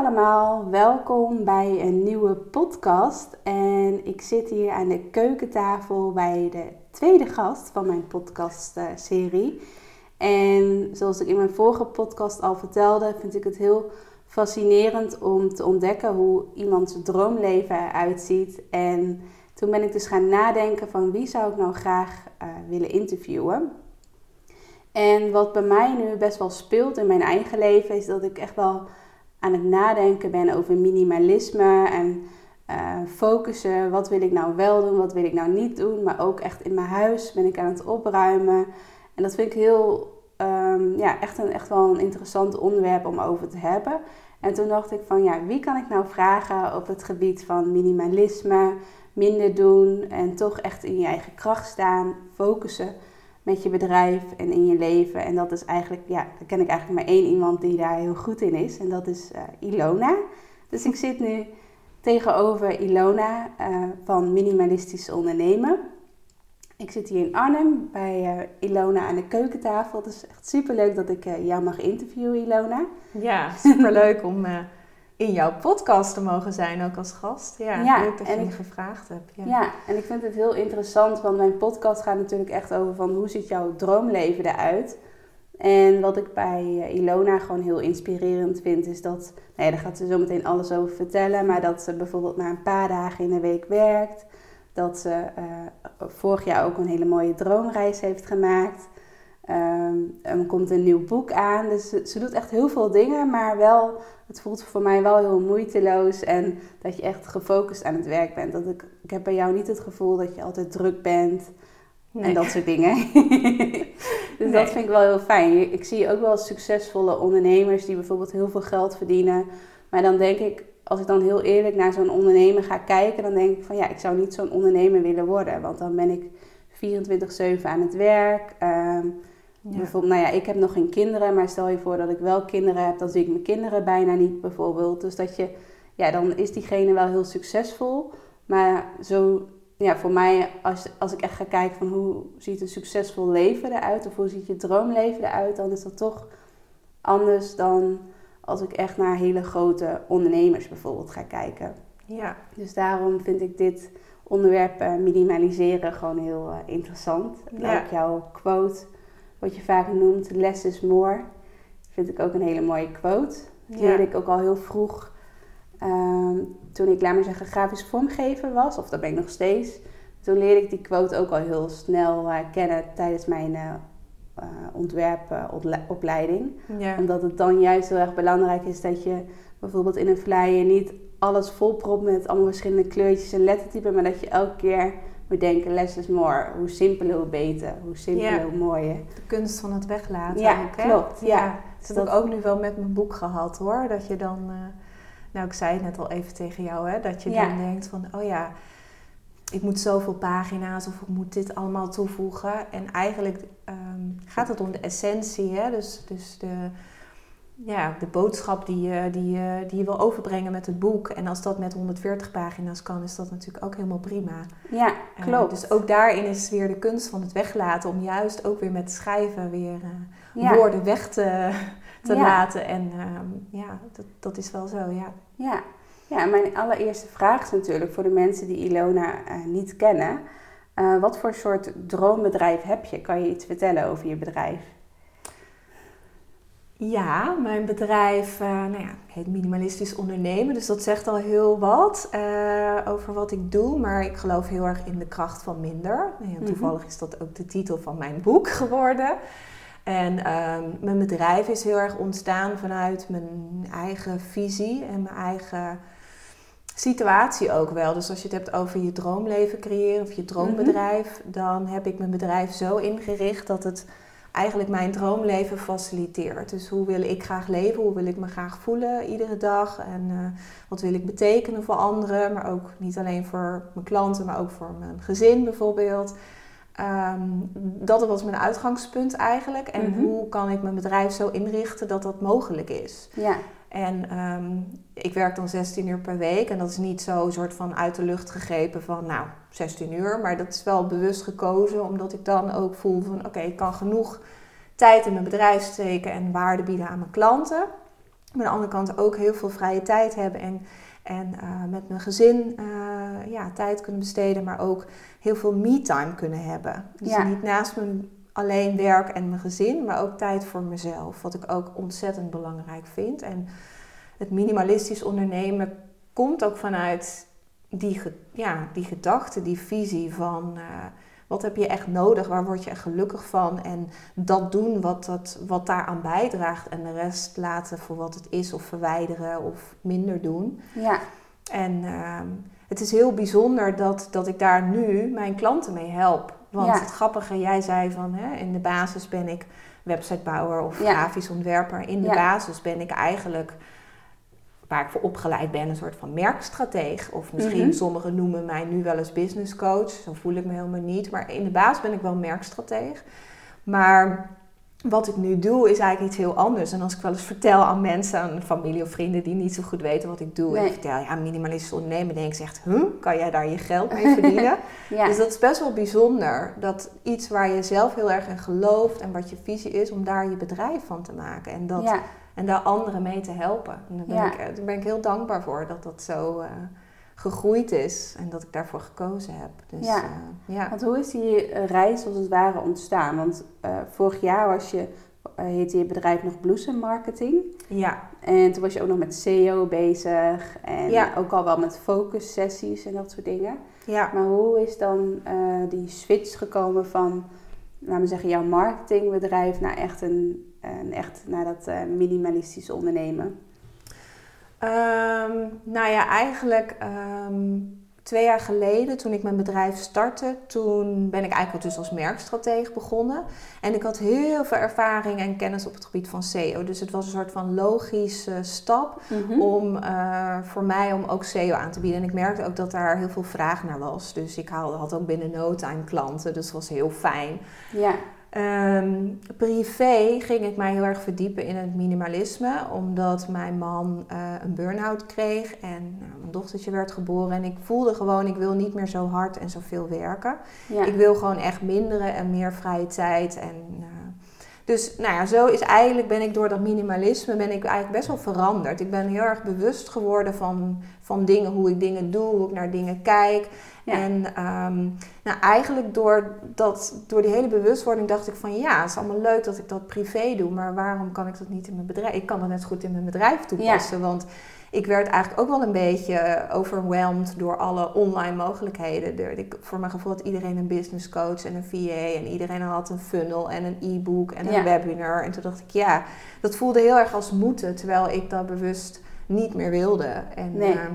allemaal. Welkom bij een nieuwe podcast. En ik zit hier aan de keukentafel bij de tweede gast van mijn podcastserie. En zoals ik in mijn vorige podcast al vertelde, vind ik het heel fascinerend om te ontdekken hoe iemands droomleven eruit ziet. En toen ben ik dus gaan nadenken van wie zou ik nou graag eh, willen interviewen. En wat bij mij nu best wel speelt in mijn eigen leven, is dat ik echt wel aan het nadenken ben over minimalisme en eh, focussen. Wat wil ik nou wel doen, wat wil ik nou niet doen. Maar ook echt in mijn huis ben ik aan het opruimen. En dat vind ik heel, ehm, ja, echt, een, echt wel een interessant onderwerp om over te hebben. En toen dacht ik van, ja, wie kan ik nou vragen op het gebied van minimalisme, minder doen en toch echt in je eigen kracht staan, focussen met je bedrijf en in je leven. En dat is eigenlijk, ja, daar ken ik eigenlijk maar één iemand die daar heel goed in is. En dat is uh, Ilona. Dus ik zit nu tegenover Ilona uh, van Minimalistisch Ondernemen. Ik zit hier in Arnhem bij uh, Ilona aan de keukentafel. Het is echt super leuk dat ik jou mag interviewen, Ilona. Ja, superleuk om in jouw podcast te mogen zijn, ook als gast. Ja, Ja, leuk dat je en ik- gevraagd hebt. Ja. Ja, en ik vind het heel interessant, want mijn podcast gaat natuurlijk echt over van hoe ziet jouw droomleven eruit. En wat ik bij eh, Ilona gewoon heel inspirerend vind, is dat, nou ja, daar gaat ze zo meteen alles over vertellen, maar dat ze bijvoorbeeld maar een paar dagen in de week werkt. Dat ze eh, vorig jaar ook een hele mooie droomreis heeft gemaakt. Ehm, er komt een nieuw boek aan, dus ze, ze doet echt heel veel dingen, maar wel, het voelt voor mij wel heel moeiteloos en dat je echt gefocust aan het werk bent. Dat ik, ik heb bij jou niet het gevoel dat je altijd druk bent en dat soort dingen. dus Nee. dat vind ik wel heel fijn. Ik zie ook wel succesvolle ondernemers die bijvoorbeeld heel veel geld verdienen. Maar dan denk ik, als ik dan heel eerlijk naar zo'n ondernemer ga kijken, dan denk ik van ja, ik zou niet zo'n ondernemer willen worden. Want dan ben ik 24-7 aan het werk. Ehm, Ja. Bijvoorbeeld, nou ja, ik heb nog geen kinderen, maar stel je voor dat ik wel kinderen heb, dan zie ik mijn kinderen bijna niet bijvoorbeeld. Dus dat je, ja, dan is diegene wel heel succesvol. Maar zo, ja, voor mij, als, als ik echt ga kijken van hoe ziet een succesvol leven eruit, of hoe ziet je droomleven eruit, dan is dat toch anders dan als ik echt naar hele grote ondernemers bijvoorbeeld ga kijken. Ja. Dus daarom vind ik dit onderwerp eh, minimaliseren gewoon heel eh, interessant. Ja. ook jouw quote, wat je vaak noemt, less is more, vind ik ook een hele mooie quote. Ja. leerde ik ook al heel vroeg, ehm, toen ik, laat maar zeggen, grafisch vormgever was, of dat ben ik nog steeds. Toen leerde ik die quote ook al heel snel eh, kennen tijdens mijn eh eh, ontwerpopleiding Ja. omdat het dan juist heel erg belangrijk is dat je bijvoorbeeld in een flyer niet alles volpropt met allemaal verschillende kleurtjes en lettertypen, maar dat je elke keer moet denken, less is more. Hoe simpeler, hoe beter. Hoe simpeler, Ja. hoe mooier. De kunst van het weglaten Ja, ook, hè? klopt, ja. Dat heb ik ook nu wel met mijn boek gehad, hoor. Dat je dan... eh, nou, ik zei het net al even tegen jou, hè. Dat je dan denkt van, oh ja... Ik moet zoveel pagina's of ik moet dit allemaal toevoegen. En eigenlijk ehm, gaat het om de essentie, hè. Dus, dus de, ja, de boodschap die je, die, je, die je wil overbrengen met het boek. En als dat met 140 pagina's kan, is dat natuurlijk ook helemaal prima. Ja, Eh, klopt. dus ook daarin is weer de kunst van het weglaten om juist ook weer met schrijven weer eh, ja. woorden weg te, te Ja. laten. En ehm, ja, dat, dat is wel zo, ja. Ja. ja, mijn allereerste vraag is natuurlijk voor de mensen die Ilona eh, niet kennen. eh, wat voor soort droombedrijf heb je? Kan je iets vertellen over je bedrijf? Ja, mijn bedrijf uh, nou ja, heet Minimalistisch Ondernemen, dus dat zegt al heel wat uh, over wat ik doe. Maar ik geloof heel erg in de kracht van minder. Nou ja, toevallig is dat ook de titel van mijn boek geworden. En um, mijn bedrijf is heel erg ontstaan vanuit mijn eigen visie en mijn eigen situatie ook wel. Dus als je het hebt over je droomleven creëren of je droombedrijf, mm-hmm. dan heb ik mijn bedrijf zo ingericht dat het eigenlijk mijn droomleven faciliteert. Dus hoe wil ik graag leven? Hoe wil ik me graag voelen iedere dag? En eh, wat wil ik betekenen voor anderen? Maar ook niet alleen voor mijn klanten, maar ook voor mijn gezin bijvoorbeeld. Ehm, dat was mijn uitgangspunt eigenlijk. En Mhm. hoe kan ik mijn bedrijf zo inrichten dat dat mogelijk is? Ja, En ehm, ik werk dan 16 uur per week. En dat is niet zo soort van uit de lucht gegrepen van, nou, 16 uur. Maar dat is wel bewust gekozen, omdat ik dan ook voel van, oké, ik kan genoeg tijd in mijn bedrijf steken en waarde bieden aan mijn klanten. Maar aan de andere kant ook heel veel vrije tijd hebben en, en eh, met mijn gezin eh, ja, tijd kunnen besteden, maar ook heel veel me-time kunnen hebben. Dus Ja. niet naast mijn alleen werk en mijn gezin, maar ook tijd voor mezelf. Wat ik ook ontzettend belangrijk vind. En het minimalistisch ondernemen komt ook vanuit die, ja, die gedachte, die visie van eh, wat heb je echt nodig, waar word je echt gelukkig van. En dat doen wat, dat, wat daaraan bijdraagt en de rest laten voor wat het is of verwijderen of minder doen. ja, En ehm, het is heel bijzonder dat, dat ik daar nu mijn klanten mee help. Want Ja. het grappige, jij zei van hè, in de basis ben ik websitebouwer of Ja. grafisch ontwerper. In de Ja. basis ben ik eigenlijk, waar ik voor opgeleid ben, een soort van merkstrateeg. Of misschien Mhm. sommigen noemen mij nu wel eens business coach. Zo voel ik me helemaal niet. Maar in de basis ben ik wel merkstrateeg. Maar wat ik nu doe is eigenlijk iets heel anders. En als ik wel eens vertel aan mensen, aan familie of vrienden die niet zo goed weten wat ik doe. En ik vertel, ja, minimalistisch ondernemen. denk ik zegt, huh, kan jij daar je geld mee verdienen? ja. Dus dat is best wel bijzonder. Dat iets waar je zelf heel erg in gelooft en wat je visie is, om daar je bedrijf van te maken. En, dat, ja. en daar anderen mee te helpen. En daar ben, Ja. ik, eh, daar ben ik heel dankbaar voor dat dat zo eh, gegroeid is. En dat ik daarvoor gekozen heb. Dus, Ja. eh, ja. Want hoe is die eh, reis als het ware ontstaan? Want eh, vorig jaar was je, heette je bedrijf nog Bloesem Marketing. ja. En toen was je ook nog met SEO bezig. En Ja. ook al wel met focus sessies en dat soort dingen. ja. Maar hoe is dan die switch gekomen van, laten we zeggen, jouw marketingbedrijf naar echt een, een echt naar dat eh, minimalistisch ondernemen? Ehm, nou ja, eigenlijk ehm, twee jaar geleden, toen ik mijn bedrijf startte, toen ben ik eigenlijk dus als merkstratege begonnen. En ik had heel veel ervaring en kennis op het gebied van SEO. Dus het was een soort van logische stap Mhm. om eh, voor mij om ook SEO aan te bieden. En ik merkte ook dat daar heel veel vraag naar was. Dus ik had ook binnen no time klanten, dus dat was heel fijn. Ja, Ehm, privé ging ik mij heel erg verdiepen in het minimalisme, omdat mijn man eh, een burn-out kreeg en nou, mijn dochtertje werd geboren. En ik voelde gewoon, ik wil niet meer zo hard en zoveel werken. ja. Ik wil gewoon echt minderen en meer vrije tijd. En, dus nou ja, zo is eigenlijk, ben ik door dat minimalisme, ben ik eigenlijk best wel veranderd. Ik ben heel erg bewust geworden van, van dingen, hoe ik dingen doe, hoe ik naar dingen kijk. Ja. En ehm, nou, eigenlijk door, dat, door die hele bewustwording dacht ik van ja, het is allemaal leuk dat ik dat privé doe, maar waarom kan ik dat niet in mijn bedrijf? Ik kan dat net goed in mijn bedrijf toepassen, want ik werd eigenlijk ook wel een beetje overwhelmed door alle online mogelijkheden. Ik, voor mijn gevoel had iedereen een business coach en een VA en iedereen had een funnel en een e-book en een Ja. webinar. En toen dacht ik ja, dat voelde heel erg als moeten, terwijl ik dat bewust niet meer wilde. En, Nee. ehm,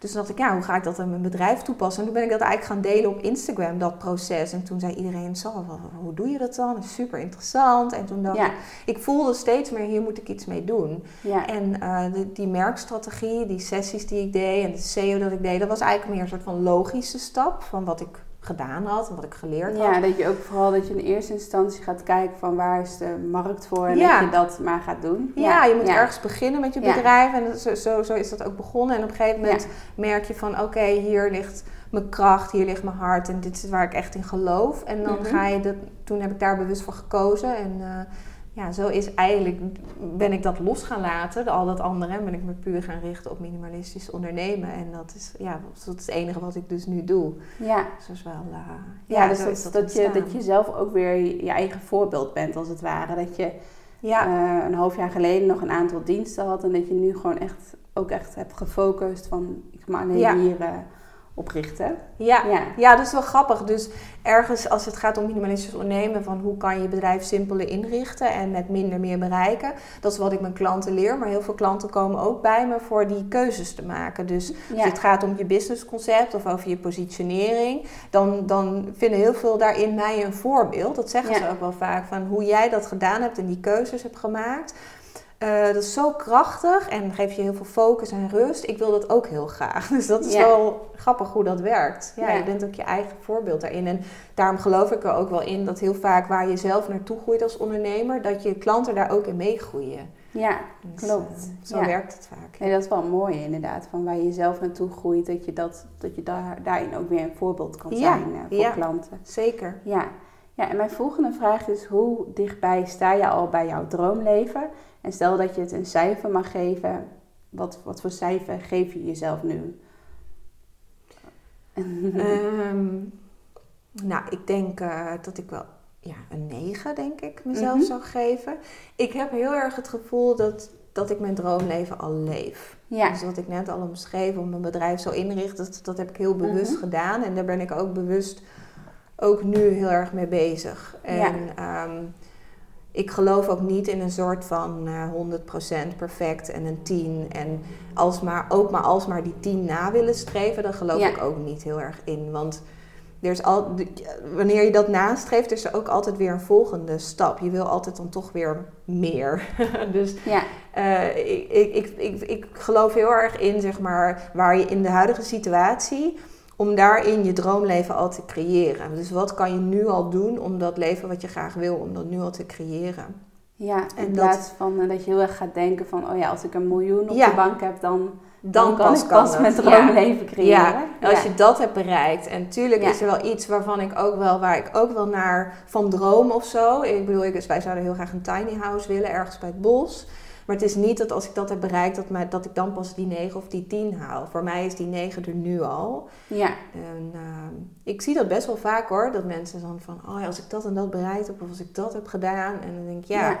dus toen dacht ik, ja, hoe ga ik dat in mijn bedrijf toepassen? En toen ben ik dat eigenlijk gaan delen op Instagram, dat proces. En toen zei iedereen, zo, hoe doe je dat dan? Dat is super interessant. En toen dacht Ja. ik, ik voelde steeds meer, hier moet ik iets mee doen. ja. En eh, de- die merkstrategie, die sessies die ik deed en de SEO dat ik deed, dat was eigenlijk meer een soort van logische stap van wat ik gedaan had en wat ik geleerd had. Ja, dat je ook vooral dat je in eerste instantie gaat kijken van waar is de markt voor en Ja. dat je dat maar gaat doen. Ja, je moet ja. ergens beginnen met je bedrijf. En zo, zo, zo is dat ook begonnen. En op een gegeven moment merk je van... oké, hier ligt mijn kracht, hier ligt mijn hart... en dit is waar ik echt in geloof. En dan Mhm. ga je dat... Toen heb ik daar bewust voor gekozen. En eh, ja, zo is eigenlijk... ben ik dat los gaan laten, al dat andere... en ben ik me puur gaan richten op minimalistisch ondernemen. En dat is, ja, dat is het enige wat ik dus nu doe. Ja, Dus dat is wel... eh, ja, dus dat, dat, je, dat je zelf ook weer je eigen voorbeeld bent als het ware. Dat je Ja, eh, een half jaar geleden nog een aantal diensten had en dat je nu gewoon echt ook echt hebt gefocust van ik ga alleen Ja. hier eh, oprichten. Ja. Ja. Ja, dat is wel grappig. Dus ergens als het gaat om minimalistisch ondernemen, van hoe kan je je bedrijf simpeler inrichten en met minder meer bereiken. Dat is wat ik mijn klanten leer. Maar heel veel klanten komen ook bij me voor die keuzes te maken. Dus Ja. als het gaat om je businessconcept of over je positionering, dan, dan vinden heel veel daarin mij een voorbeeld. Dat zeggen Ja. ze ook wel vaak, van hoe jij dat gedaan hebt en die keuzes hebt gemaakt. Eh, dat is zo krachtig en geeft je heel veel focus en rust. Ik wil dat ook heel graag. Dus dat is Ja. wel grappig hoe dat werkt. Ja, Ja. Je bent ook je eigen voorbeeld daarin. En daarom geloof ik er ook wel in dat heel vaak waar je zelf naartoe groeit als ondernemer, dat je klanten daar ook in meegroeien. Ja, Dus, Klopt. eh, zo Ja. werkt het vaak. nee, dat is wel mooi inderdaad. Van waar je zelf naartoe groeit, dat je, dat, dat je daar, daarin ook weer een voorbeeld kan zijn eh, voor ja. klanten. Zeker. Ja. ja, en mijn volgende vraag is: hoe dichtbij sta je al bij jouw droomleven? En stel dat je het een cijfer mag geven, wat, wat voor cijfer geef je jezelf nu? Ehm, nou, ik denk eh, dat ik wel ja, een 9, denk ik, mezelf Mhm. zou geven. Ik heb heel erg het gevoel dat, dat ik mijn droomleven al leef. ja, Dus wat ik net al omschreef, om mijn bedrijf zo inricht, dat, dat heb ik heel bewust Mhm. gedaan. En daar ben ik ook bewust ook nu heel erg mee bezig. En Ja. ehm, ik geloof ook niet in een soort van eh 100% perfect en een 10. En als maar, ook maar als maar die 10 na willen streven, daar geloof Ja. ik ook niet heel erg in. Want er is al, wanneer je dat nastreeft, is er ook altijd weer een volgende stap. Je wil altijd dan toch weer meer. dus ja, eh, ik, ik, ik, ik, ik geloof heel erg in, zeg maar, waar je in de huidige situatie, om daarin je droomleven al te creëren. Dus wat kan je nu al doen om dat leven wat je graag wil, om dat nu al te creëren? ja. In En dat- plaats van eh, dat je heel erg gaat denken van, oh ja, als ik een miljoen op Ja. de bank heb, dan, Dan, dan kan pas ik pas Ja. droomleven creëren. Ja, en als je dat hebt bereikt. En tuurlijk is er wel iets waarvan ik ook wel, waar ik ook wel naar van droom of zo. Ik bedoel, ik, dus wij zouden heel graag een tiny house willen, ergens bij het bos. Maar het is niet dat als ik dat heb bereikt, dat, mij, dat ik dan pas die 9 of die 10 haal. Voor mij is die 9 er nu al. Ja, En ehm, ik zie dat best wel vaak hoor. Dat mensen dan van, oh ja, als ik dat en dat bereikt heb, of als ik dat heb gedaan. En dan denk ik, ja, Ja.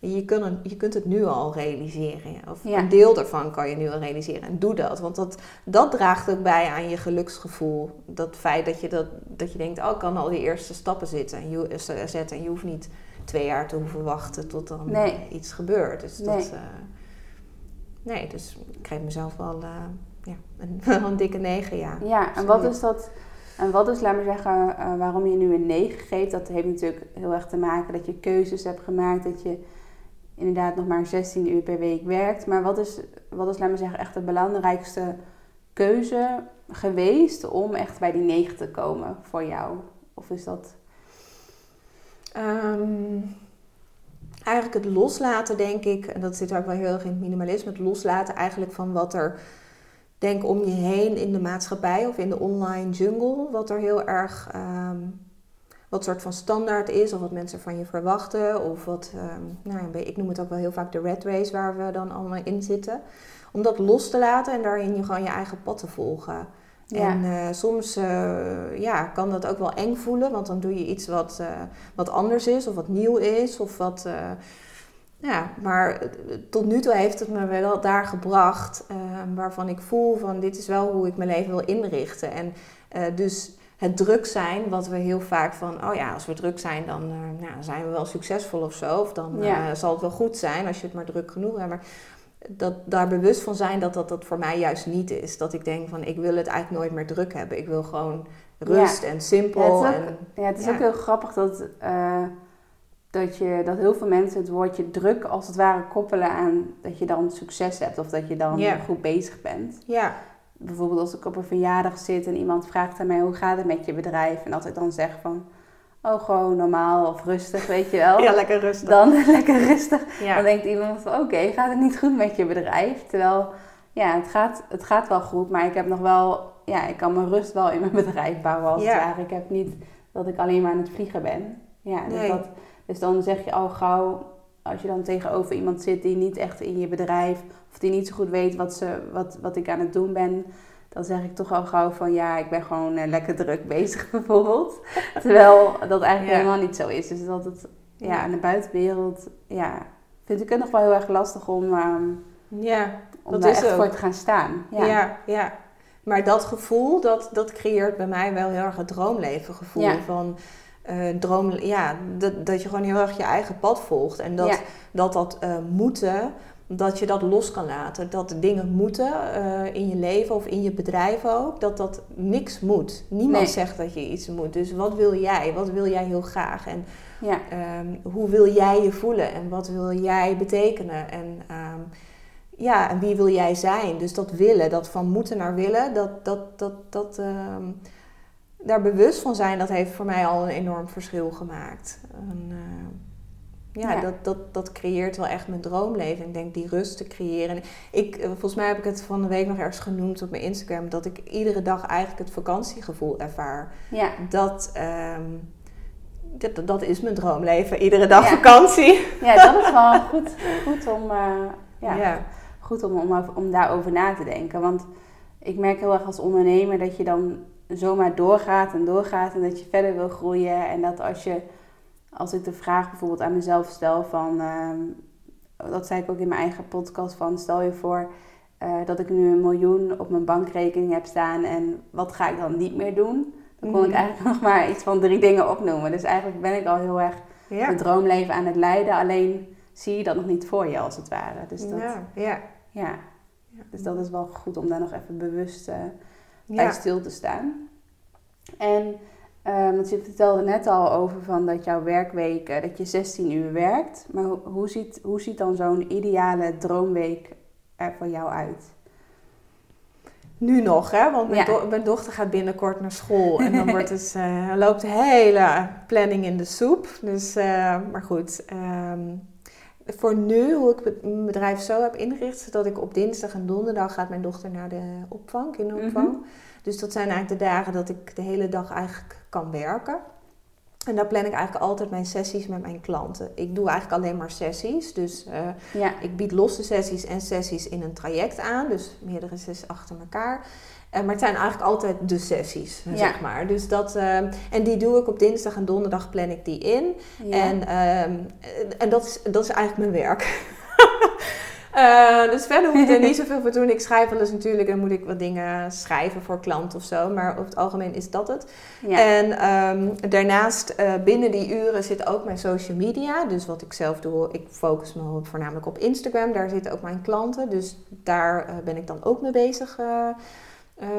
Je, kunt het, je kunt het nu al realiseren. ja. Of Ja. een deel daarvan kan je nu al realiseren. En doe dat. Want dat, dat draagt ook bij aan je geluksgevoel. Dat feit dat je, dat, dat je denkt, oh, ik kan al die eerste stappen zitten en je, eh, zetten. En je hoeft niet twee jaar te hoeven wachten tot dan Nee. iets gebeurt. Dus dat... Nee. eh, nee, dus ik geef mezelf wel eh, ja, een, een dikke negen, ja. Ja, en wat is dat? En wat is, laat maar zeggen, eh, waarom je nu een 9 geeft? Dat heeft natuurlijk heel erg te maken dat je keuzes hebt gemaakt, dat je inderdaad nog maar 16 uur per week werkt. Maar wat is, wat is laat maar zeggen, echt de belangrijkste keuze geweest om echt bij die 9 te komen voor jou? Of is dat... Ehm, eigenlijk het loslaten, denk ik, en dat zit ook wel heel erg in het minimalisme, het loslaten eigenlijk van wat er, denk om je heen in de maatschappij of in de online jungle, wat er heel erg, ehm, wat soort van standaard is, of wat mensen van je verwachten, of wat, ehm, nou ik noem het ook wel heel vaak de red race waar we dan allemaal in zitten. Om dat los te laten en daarin je gewoon je eigen pad te volgen. Ja. En eh, soms eh, ja, kan dat ook wel eng voelen, want dan doe je iets wat, eh, wat anders is of wat nieuw is. Of wat, ja, maar tot nu toe heeft het me wel daar gebracht waarvan ik voel van dit is wel hoe ik mijn leven wil inrichten. En dus het druk zijn, wat we heel vaak van, oh ja, als we druk zijn, dan nou, zijn we wel succesvol of zo. Of dan Ja. zal het wel goed zijn als je het maar druk genoeg hebt. Maar dat daar bewust van zijn dat, dat dat voor mij juist niet is. Dat ik denk van, ik wil het eigenlijk nooit meer druk hebben. Ik wil gewoon rust en simpel. Ja, het is ook- en, Ja, het is Ja. ook heel grappig dat, eh, dat, je, dat heel veel mensen het woordje druk als het ware koppelen aan dat je dan succes hebt of dat je dan goed bezig bent. ja, bijvoorbeeld als ik op een verjaardag zit en iemand vraagt aan mij hoe gaat het met je bedrijf en als ik dan zeg van oh gewoon normaal of rustig weet je wel ja, lekker rustig. dan lekker rustig ja. dan denkt iemand van oké gaat het niet goed met je bedrijf terwijl ja het gaat, het gaat wel goed maar ik heb nog wel ja ik kan mijn rust wel in mijn bedrijf bouwen als Ja. het ware ik heb niet dat ik alleen maar aan het vliegen ben ja dus, Nee. dat, dus dan zeg je al gauw als je dan tegenover iemand zit die niet echt in je bedrijf of die niet zo goed weet wat, ze, wat, wat ik aan het doen ben, dan zeg ik toch al gauw van ja, ik ben gewoon eh, lekker druk bezig bijvoorbeeld. Terwijl dat eigenlijk Ja. helemaal niet zo is. Dus dat het ja, aan de buitenwereld, ja, vind ik het nog wel heel erg lastig om, ehm, om ja, dat daar is echt ook. voor te gaan staan. Ja. ja, Maar dat gevoel, dat, dat creëert bij mij wel heel erg het droomleven gevoel. Ja. Van eh, droom, ja, dat, dat je gewoon heel erg je eigen pad volgt. En dat dat, dat eh, moeten, dat je dat los kan laten. Dat dingen moeten eh, in je leven of in je bedrijf ook. Dat dat niks moet. Niemand Nee. zegt dat je iets moet. Dus wat wil jij? Wat wil jij heel graag? En Ja, Ehm, hoe wil jij je voelen en wat wil jij betekenen? En ehm, ja, en wie wil jij zijn? Dus dat willen, dat van moeten naar willen, dat, dat, dat, dat ehm, daar bewust van zijn, dat heeft voor mij al een enorm verschil gemaakt. En, ja, Ja. Dat, dat, dat creëert wel echt mijn droomleven. Ik denk die rust te creëren. En Ik, eh, volgens mij heb ik het van de week nog ergens genoemd op mijn Instagram, dat ik iedere dag eigenlijk het vakantiegevoel ervaar ja, dat, ehm, dat, dat is mijn droomleven. Iedere dag Ja. vakantie. ja, dat is wel goed, goed om, eh, ja, ja. goed om, om, om daarover na te denken. Want ik merk heel erg als ondernemer dat je dan zomaar doorgaat en doorgaat en dat je verder wil groeien. En dat als je, als ik de vraag bijvoorbeeld aan mezelf stel van, ehm, dat zei ik ook in mijn eigen podcast van, stel je voor eh, dat ik nu een miljoen op mijn bankrekening heb staan en wat ga ik dan niet meer doen? Dan kon ik Mhm. eigenlijk nog maar iets van drie dingen opnoemen. Dus eigenlijk ben ik al heel erg Ja. het droomleven aan het leiden. Alleen zie je dat nog niet voor je als het ware. Dus dat, ja. Ja. Ja. Dus dat is wel goed om daar nog even bewust eh, bij Ja. stil te staan. En eh, want je vertelde net al over van dat jouw werkweek, eh, dat je 16 uur werkt. Maar ho- hoe ziet, hoe ziet dan zo'n ideale droomweek er voor jou uit? Nu nog, hè? Want mijn, Ja. do- mijn dochter gaat binnenkort naar school. En dan wordt eh, loopt de hele planning in de soep. Dus, eh, maar goed. ehm, voor nu, hoe ik het- mijn bedrijf zo heb ingericht, dat ik op dinsdag en donderdag gaat mijn dochter naar de opvang, kinderopvang. Mhm. Dus dat zijn eigenlijk de dagen dat ik de hele dag eigenlijk kan werken. En daar plan ik eigenlijk altijd mijn sessies met mijn klanten. Ik doe eigenlijk alleen maar sessies. Dus eh, Ja, ik bied losse sessies en sessies in een traject aan. Dus meerdere sessies achter elkaar. Eh, maar het zijn eigenlijk altijd de sessies, Ja. zeg maar. Dus dat, eh, en die doe ik op dinsdag en donderdag plan ik die in. ja. En, ehm, en dat, is, dat is eigenlijk mijn werk. Eh, dus verder hoef ik er niet zoveel voor te doen. Ik schrijf wel eens natuurlijk, dan moet ik wat dingen schrijven voor klant of zo. Maar over het algemeen is dat het. ja. En ehm, daarnaast, eh, binnen die uren zit ook mijn social media. Dus wat ik zelf doe, ik focus me voornamelijk op Instagram. Daar zitten ook mijn klanten. Dus daar eh, ben ik dan ook mee bezig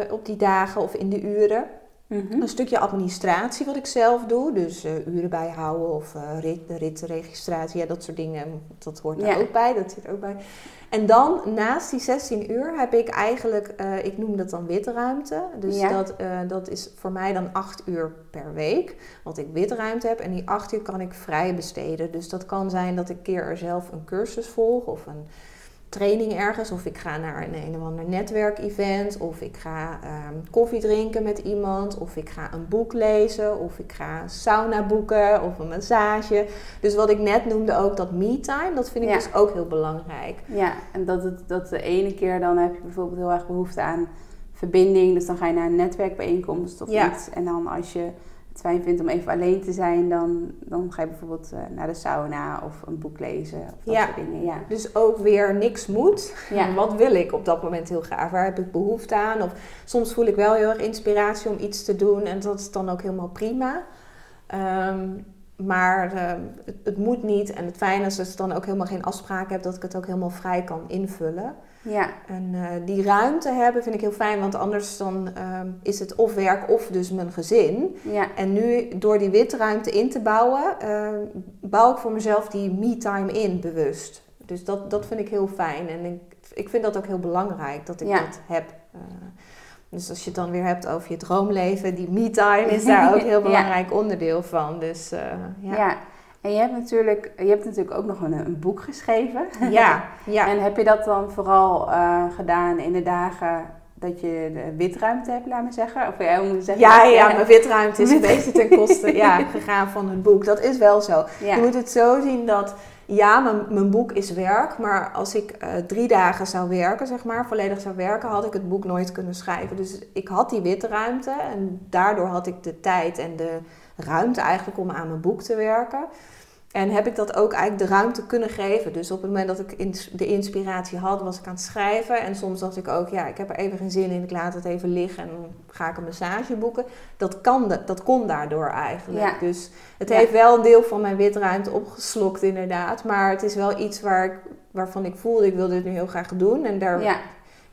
op die dagen of in de uren. Mhm. Een stukje administratie wat ik zelf doe. Dus eh, uren bijhouden of eh rit, ritregistratie. Ja, dat soort dingen. Dat hoort Ja. er ook bij. Dat zit er ook bij. En dan naast die 16 uur heb ik eigenlijk, eh, ik noem dat dan witruimte. Dus Ja. dat, dat is voor mij dan 8 uur per week. Wat ik witruimte heb. En die 8 uur kan ik vrij besteden. Dus dat kan zijn dat ik keer er zelf een cursus volg of een training ergens. Of ik ga naar een, een of ander netwerkevent. Of ik ga ehm, koffie drinken met iemand. Of ik ga een boek lezen. Of ik ga sauna boeken. Of een massage. Dus wat ik net noemde ook, dat me-time. Dat vind ik Ja. dus ook heel belangrijk. Ja, en dat, het, dat de ene keer dan heb je bijvoorbeeld heel erg behoefte aan verbinding. Dus dan ga je naar een netwerkbijeenkomst of Ja. iets. En dan als je het fijn vindt om even alleen te zijn, dan, dan ga je bijvoorbeeld eh, naar de sauna of een boek lezen. Of dat Ja. soort dingen. Ja. Dus ook weer niks moet. Ja. Wat wil ik op dat moment heel graag? Waar heb ik behoefte aan? Of soms voel ik wel heel erg inspiratie om iets te doen. En dat is dan ook helemaal prima. Ehm, maar ehm, het, het moet niet. En het fijne is als ik dan ook helemaal geen afspraken heb, dat ik het ook helemaal vrij kan invullen. Ja. En eh, die ruimte hebben vind ik heel fijn, want anders dan ehm, is het of werk of dus mijn gezin. Ja. En nu door die witruimte in te bouwen, ehm, bouw ik voor mezelf die me-time in bewust. Dus dat, dat vind ik heel fijn en ik, ik vind dat ook heel belangrijk dat ik Ja. dat heb. Eh, dus als je het dan weer hebt over je droomleven, die me-time is daar ook een heel belangrijk onderdeel van. Dus eh, Ja. En je hebt natuurlijk, je hebt natuurlijk ook nog een, een boek geschreven. Ja, ja. En heb je dat dan vooral eh, gedaan in de dagen dat je de witruimte hebt, laat me zeggen? Of ja, hoe moet zeggen? Ja, ja, mijn witruimte is een beetje ten koste ja, gegaan van het boek. Dat is wel zo. Ja. Je moet het zo zien dat, ja, mijn, mijn boek is werk. Maar als ik eh, drie dagen zou werken, zeg maar, volledig zou werken, had ik het boek nooit kunnen schrijven. Dus ik had die witruimte en daardoor had ik de tijd en de ruimte eigenlijk om aan mijn boek te werken. En heb ik dat ook eigenlijk de ruimte kunnen geven. Dus op het moment dat ik de inspiratie had, was ik aan het schrijven. En soms dacht ik ook, ja, ik heb er even geen zin in. Ik laat het even liggen en dan ga ik een massage boeken. Dat, kan de, dat kon daardoor eigenlijk. Ja. Dus het Ja. heeft wel een deel van mijn witruimte opgeslokt inderdaad. Maar het is wel iets waar ik, waarvan ik voelde, ik wil dit nu heel graag doen. En daar, ja.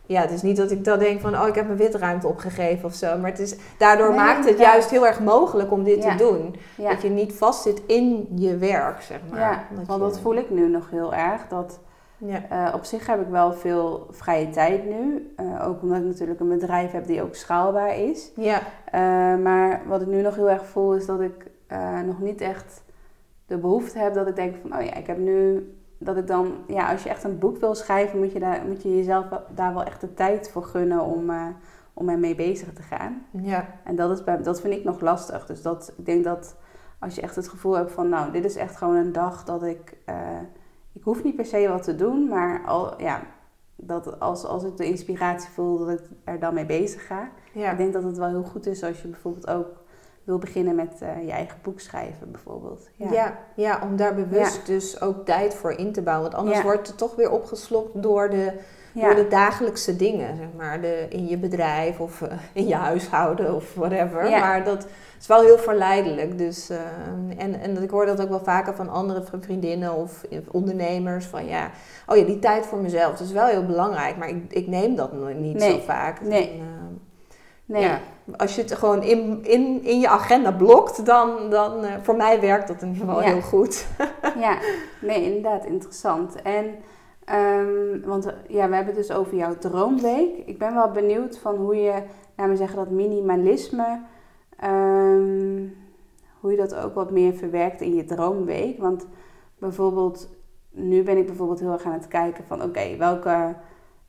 Ja, het is niet dat ik dan denk van, oh, ik heb mijn witruimte opgegeven of zo. Maar het is, daardoor Nee, maakt het juist heel erg mogelijk om dit Ja. te doen. ja. Dat je niet vastzit in je werk, zeg maar. ja. want je- dat voel ik nu nog heel erg. Dat, eh, op zich heb ik wel veel vrije tijd nu. Eh, ook omdat ik natuurlijk een bedrijf heb die ook schaalbaar is. ja, Eh, maar wat ik nu nog heel erg voel is dat ik nog niet echt de behoefte heb dat ik denk van, oh ja, ik heb nu dat ik dan, ja, als je echt een boek wil schrijven, moet je, daar, moet je jezelf daar wel echt de tijd voor gunnen om, eh, om ermee bezig te gaan. ja, En dat, is bij, dat vind ik nog lastig. Dus dat, ik denk dat als je echt het gevoel hebt van, nou, dit is echt gewoon een dag dat ik, eh, ik hoef niet per se wat te doen, maar al, ja, dat als, als ik de inspiratie voel, dat ik er dan mee bezig ga. ja. Ik denk dat het wel heel goed is als je bijvoorbeeld ook wil beginnen met eh, je eigen boek schrijven, bijvoorbeeld. Ja. Ja, om daar bewust dus ook tijd voor in te bouwen. Want anders Ja. wordt het toch weer opgeslokt door de, Ja. door de dagelijkse dingen, zeg maar. De, in je bedrijf of eh, in je huishouden of whatever. Ja. Maar dat is wel heel verleidelijk. Dus, eh, en, en ik hoor dat ook wel vaker van andere vri- vriendinnen of ondernemers. Van ja, oh ja, die tijd voor mezelf. Dat is wel heel belangrijk. Maar ik, ik neem dat niet Nee. zo vaak. Nee. En, nee. Als je het gewoon in, in, in je agenda blokt, dan, dan eh, voor mij werkt dat in ieder geval Ja. heel goed. Ja, nee, inderdaad, interessant. En, ehm, want eh, ja, we hebben het dus over jouw droomweek. Ik ben wel benieuwd van hoe je, laten we zeggen, dat minimalisme, ehm, hoe je dat ook wat meer verwerkt in je droomweek. Want bijvoorbeeld, nu ben ik bijvoorbeeld heel erg aan het kijken van, oké, welke,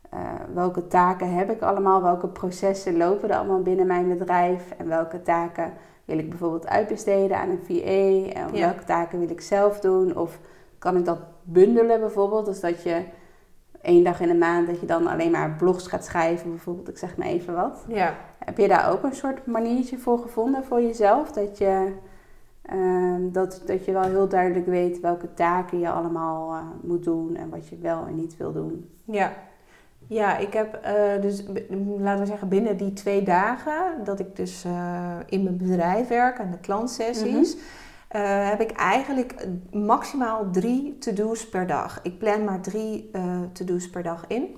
eh, welke taken heb ik allemaal? Welke processen lopen er allemaal binnen mijn bedrijf? En welke taken wil ik bijvoorbeeld uitbesteden aan een VA? En Ja. welke taken wil ik zelf doen? Of kan ik dat bundelen bijvoorbeeld? Dus dat je één dag in de maand dat je dan alleen maar blogs gaat schrijven, bijvoorbeeld. Ik zeg maar even wat. Ja, Heb je daar ook een soort maniertje voor gevonden voor jezelf? Dat je, ehm, dat, dat je wel heel duidelijk weet welke taken je allemaal eh, moet doen en wat je wel en niet wil doen. ja. Ja, ik heb eh, dus, laten we zeggen, binnen die twee dagen dat ik dus eh, in mijn bedrijf werk en de klantsessies, eh, heb ik eigenlijk maximaal drie to-do's per dag. Ik plan maar drie to-do's per dag in.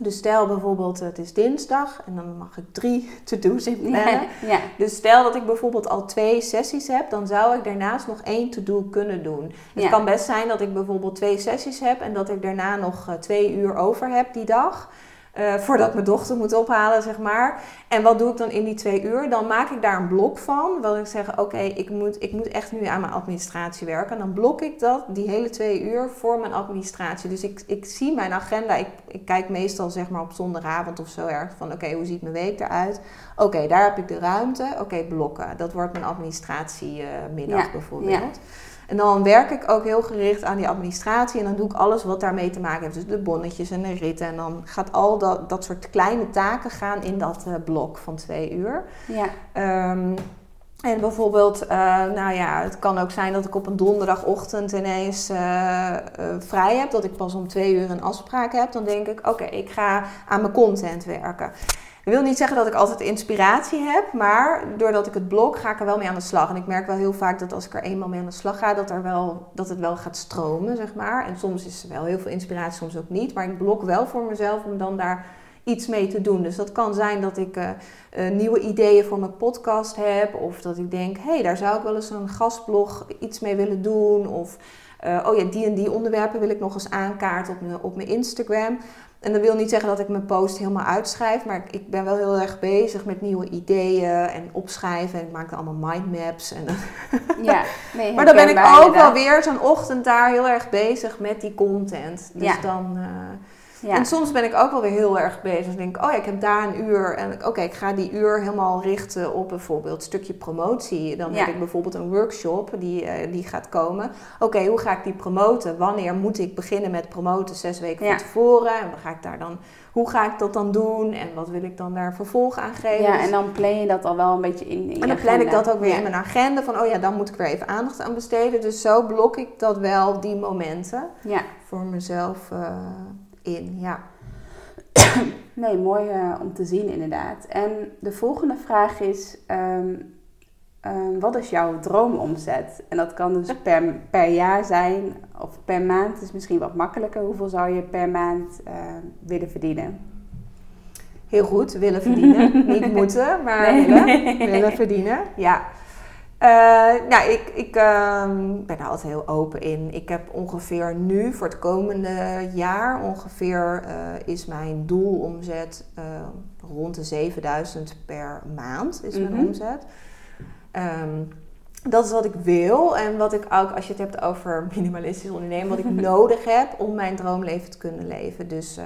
Dus stel bijvoorbeeld het is dinsdag en dan mag ik drie to-do's inplannen. ja. Dus stel dat ik bijvoorbeeld al twee sessies heb, dan zou ik daarnaast nog één to-do kunnen doen. Het Ja. kan best zijn dat ik bijvoorbeeld twee sessies heb en dat ik daarna nog eh, twee uur over heb die dag. Eh, voordat mijn dochter moet ophalen, zeg maar. En wat doe ik dan in die twee uur? Dan maak ik daar een blok van. Wil ik zeggen, oké, ik, moet, ik moet echt nu aan mijn administratie werken. En dan blok ik dat, die hele twee uur, voor mijn administratie. Dus ik, ik zie mijn agenda. Ik, ik kijk meestal zeg maar op zondagavond of zo erg van, oké, hoe ziet mijn week eruit? Oké, daar heb ik de ruimte. Oké, blokken. Dat wordt mijn administratiemiddag Ja, bijvoorbeeld. En dan werk ik ook heel gericht aan die administratie. En dan doe ik alles wat daarmee te maken heeft. Dus de bonnetjes en de ritten. En dan gaat al dat, dat soort kleine taken gaan in dat eh, blok van twee uur. Ja, Ehm, en bijvoorbeeld, eh, nou ja, het kan ook zijn dat ik op een donderdagochtend ineens eh, vrij heb. Dat ik pas om twee uur een afspraak heb. Dan denk ik, oké, ik ga aan mijn content werken. Ik wil niet zeggen dat ik altijd inspiratie heb, maar doordat ik het blok ga ik er wel mee aan de slag. En ik merk wel heel vaak dat als ik er eenmaal mee aan de slag ga, dat, er wel, dat het wel gaat stromen, zeg maar. En soms is er wel heel veel inspiratie, soms ook niet. Maar ik blok wel voor mezelf om dan daar iets mee te doen. Dus dat kan zijn dat ik eh, eh, nieuwe ideeën voor mijn podcast heb. Of dat ik denk, hé, hey, daar zou ik wel eens een gastblog iets mee willen doen. Of, eh, oh ja, die en die onderwerpen wil ik nog eens aankaarten op op mijn Instagram. En dat wil niet zeggen dat ik mijn post helemaal uitschrijf. Maar ik, ben wel heel erg bezig met nieuwe ideeën en opschrijven. En ik maak dan allemaal mindmaps. En, ja. Nee, maar dan ben ik ook wel weer zo'n ochtend daar heel erg bezig met die content. Dus Ja. dan... eh, Ja. En soms ben ik ook wel weer heel erg bezig. Dan denk ik, oh ja, ik heb daar een uur. En oké, ik ga die uur helemaal richten op bijvoorbeeld een stukje promotie. Dan Ja. heb ik bijvoorbeeld een workshop die, eh, die gaat komen. Oké, hoe ga ik die promoten? Wanneer moet ik beginnen met promoten? Zes weken Ja. van tevoren. En ga ik daar dan, hoe ga ik dat dan doen? En wat wil ik dan daar vervolg aan geven? ja, Dus- en dan plan je dat al wel een beetje in, in en dan plan ik dat ook weer in mijn agenda. Van, oh ja, dan moet ik weer even aandacht aan besteden. Dus zo blok ik dat wel, die momenten, Ja, voor mezelf eh, in. Ja. nee, mooi eh, om te zien inderdaad. En de volgende vraag is, ehm, ehm, wat is jouw droomomzet? En dat kan dus per, per jaar zijn of per maand. is misschien wat makkelijker. Hoeveel zou je per maand eh, willen verdienen? Heel goed, willen verdienen. Niet moeten, maar Nee. willen, willen verdienen. Ja. Eh, nou, ik, ik ehm, ben daar altijd heel open in. Ik heb ongeveer nu, voor het komende jaar, ongeveer eh, is mijn doelomzet eh, rond de 7000 per maand is mijn Mhm. omzet. Ehm, dat is wat ik wil en wat ik ook, als je het hebt over minimalistisch ondernemen, wat ik nodig heb om mijn droomleven te kunnen leven. Dus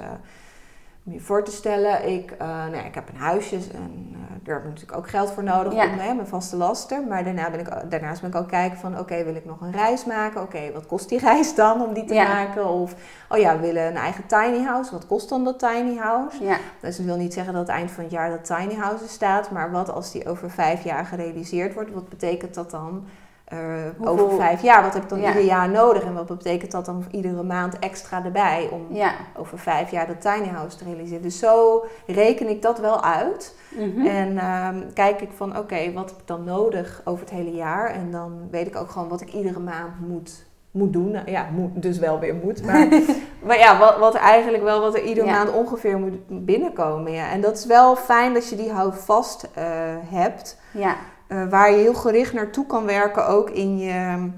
om je voor te stellen, ik, eh, nou ja, ik heb een huisje en eh, daar heb ik natuurlijk ook geld voor nodig Ja. om hè, mijn vaste lasten. Maar daarna ben ik, daarnaast ben ik ook kijken van, oké, wil ik nog een reis maken? Oké, wat kost die reis dan om die te Ja. maken? Of, oh ja, we willen een eigen tiny house. Wat kost dan dat tiny house? Ja, Dus dat wil niet zeggen dat het eind van het jaar dat tiny house staat. Maar wat als die over vijf jaar gerealiseerd wordt? Wat betekent dat dan eh, over vijf jaar? Wat heb ik dan Ja. ieder jaar nodig? En wat betekent dat dan iedere maand extra erbij? Om ja. over vijf jaar dat tiny house te realiseren. Dus zo reken ik dat wel uit. Mhm. En ehm, kijk ik van oké, wat heb ik dan nodig over het hele jaar? En dan weet ik ook gewoon wat ik iedere maand moet, moet doen. Nou, ja, moet, dus wel weer moet. Maar, maar ja, wat, wat eigenlijk wel wat er iedere Ja. maand ongeveer moet binnenkomen. Ja. En dat is wel fijn dat je die houvast eh hebt. ja. Eh, waar je heel gericht naartoe kan werken, ook in je,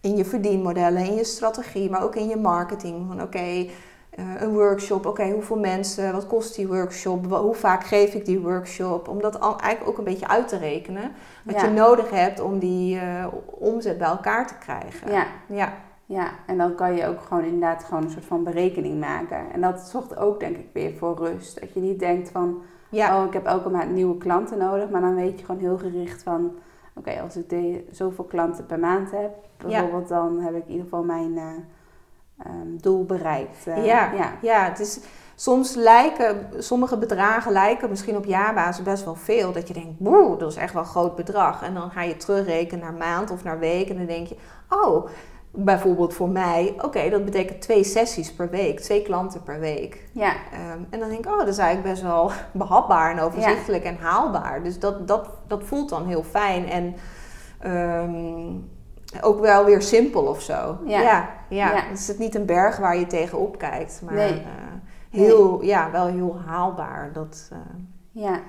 in je verdienmodellen, in je strategie, maar ook in je marketing. Van oké, eh, een workshop, oké, hoeveel mensen, wat kost die workshop, hoe vaak geef ik die workshop? Om dat al, eigenlijk ook een beetje uit te rekenen. Wat Ja. je nodig hebt om die eh, omzet bij elkaar te krijgen. ja. ja. Ja, en dan kan je ook gewoon inderdaad gewoon een soort van berekening maken. En dat zorgt ook denk ik weer voor rust. Dat je niet denkt van, Ja. oh ik heb elke maand nieuwe klanten nodig. Maar dan weet je gewoon heel gericht van, oké als ik de, zoveel klanten per maand heb. Bijvoorbeeld dan heb ik in ieder geval mijn eh, ehm, doel bereikt. Eh, ja, ja. ja. het is, soms lijken, sommige bedragen lijken misschien op jaarbasis best wel veel. Dat je denkt, wow, dat is echt wel een groot bedrag. En dan ga je terugrekenen naar maand of naar week. En dan denk je, oh, bijvoorbeeld voor mij, oké, dat betekent twee sessies per week. Twee klanten per week. ja. Ehm, en dan denk ik, oh, dat is eigenlijk best wel behapbaar en overzichtelijk en haalbaar. Dus dat, dat, dat voelt dan heel fijn. En ehm, ook wel weer simpel of zo. Ja. ja, ja. Ja. Het is niet een berg waar je tegenop kijkt, maar Nee. eh, heel, ja, wel heel haalbaar. Dat, eh, Ja,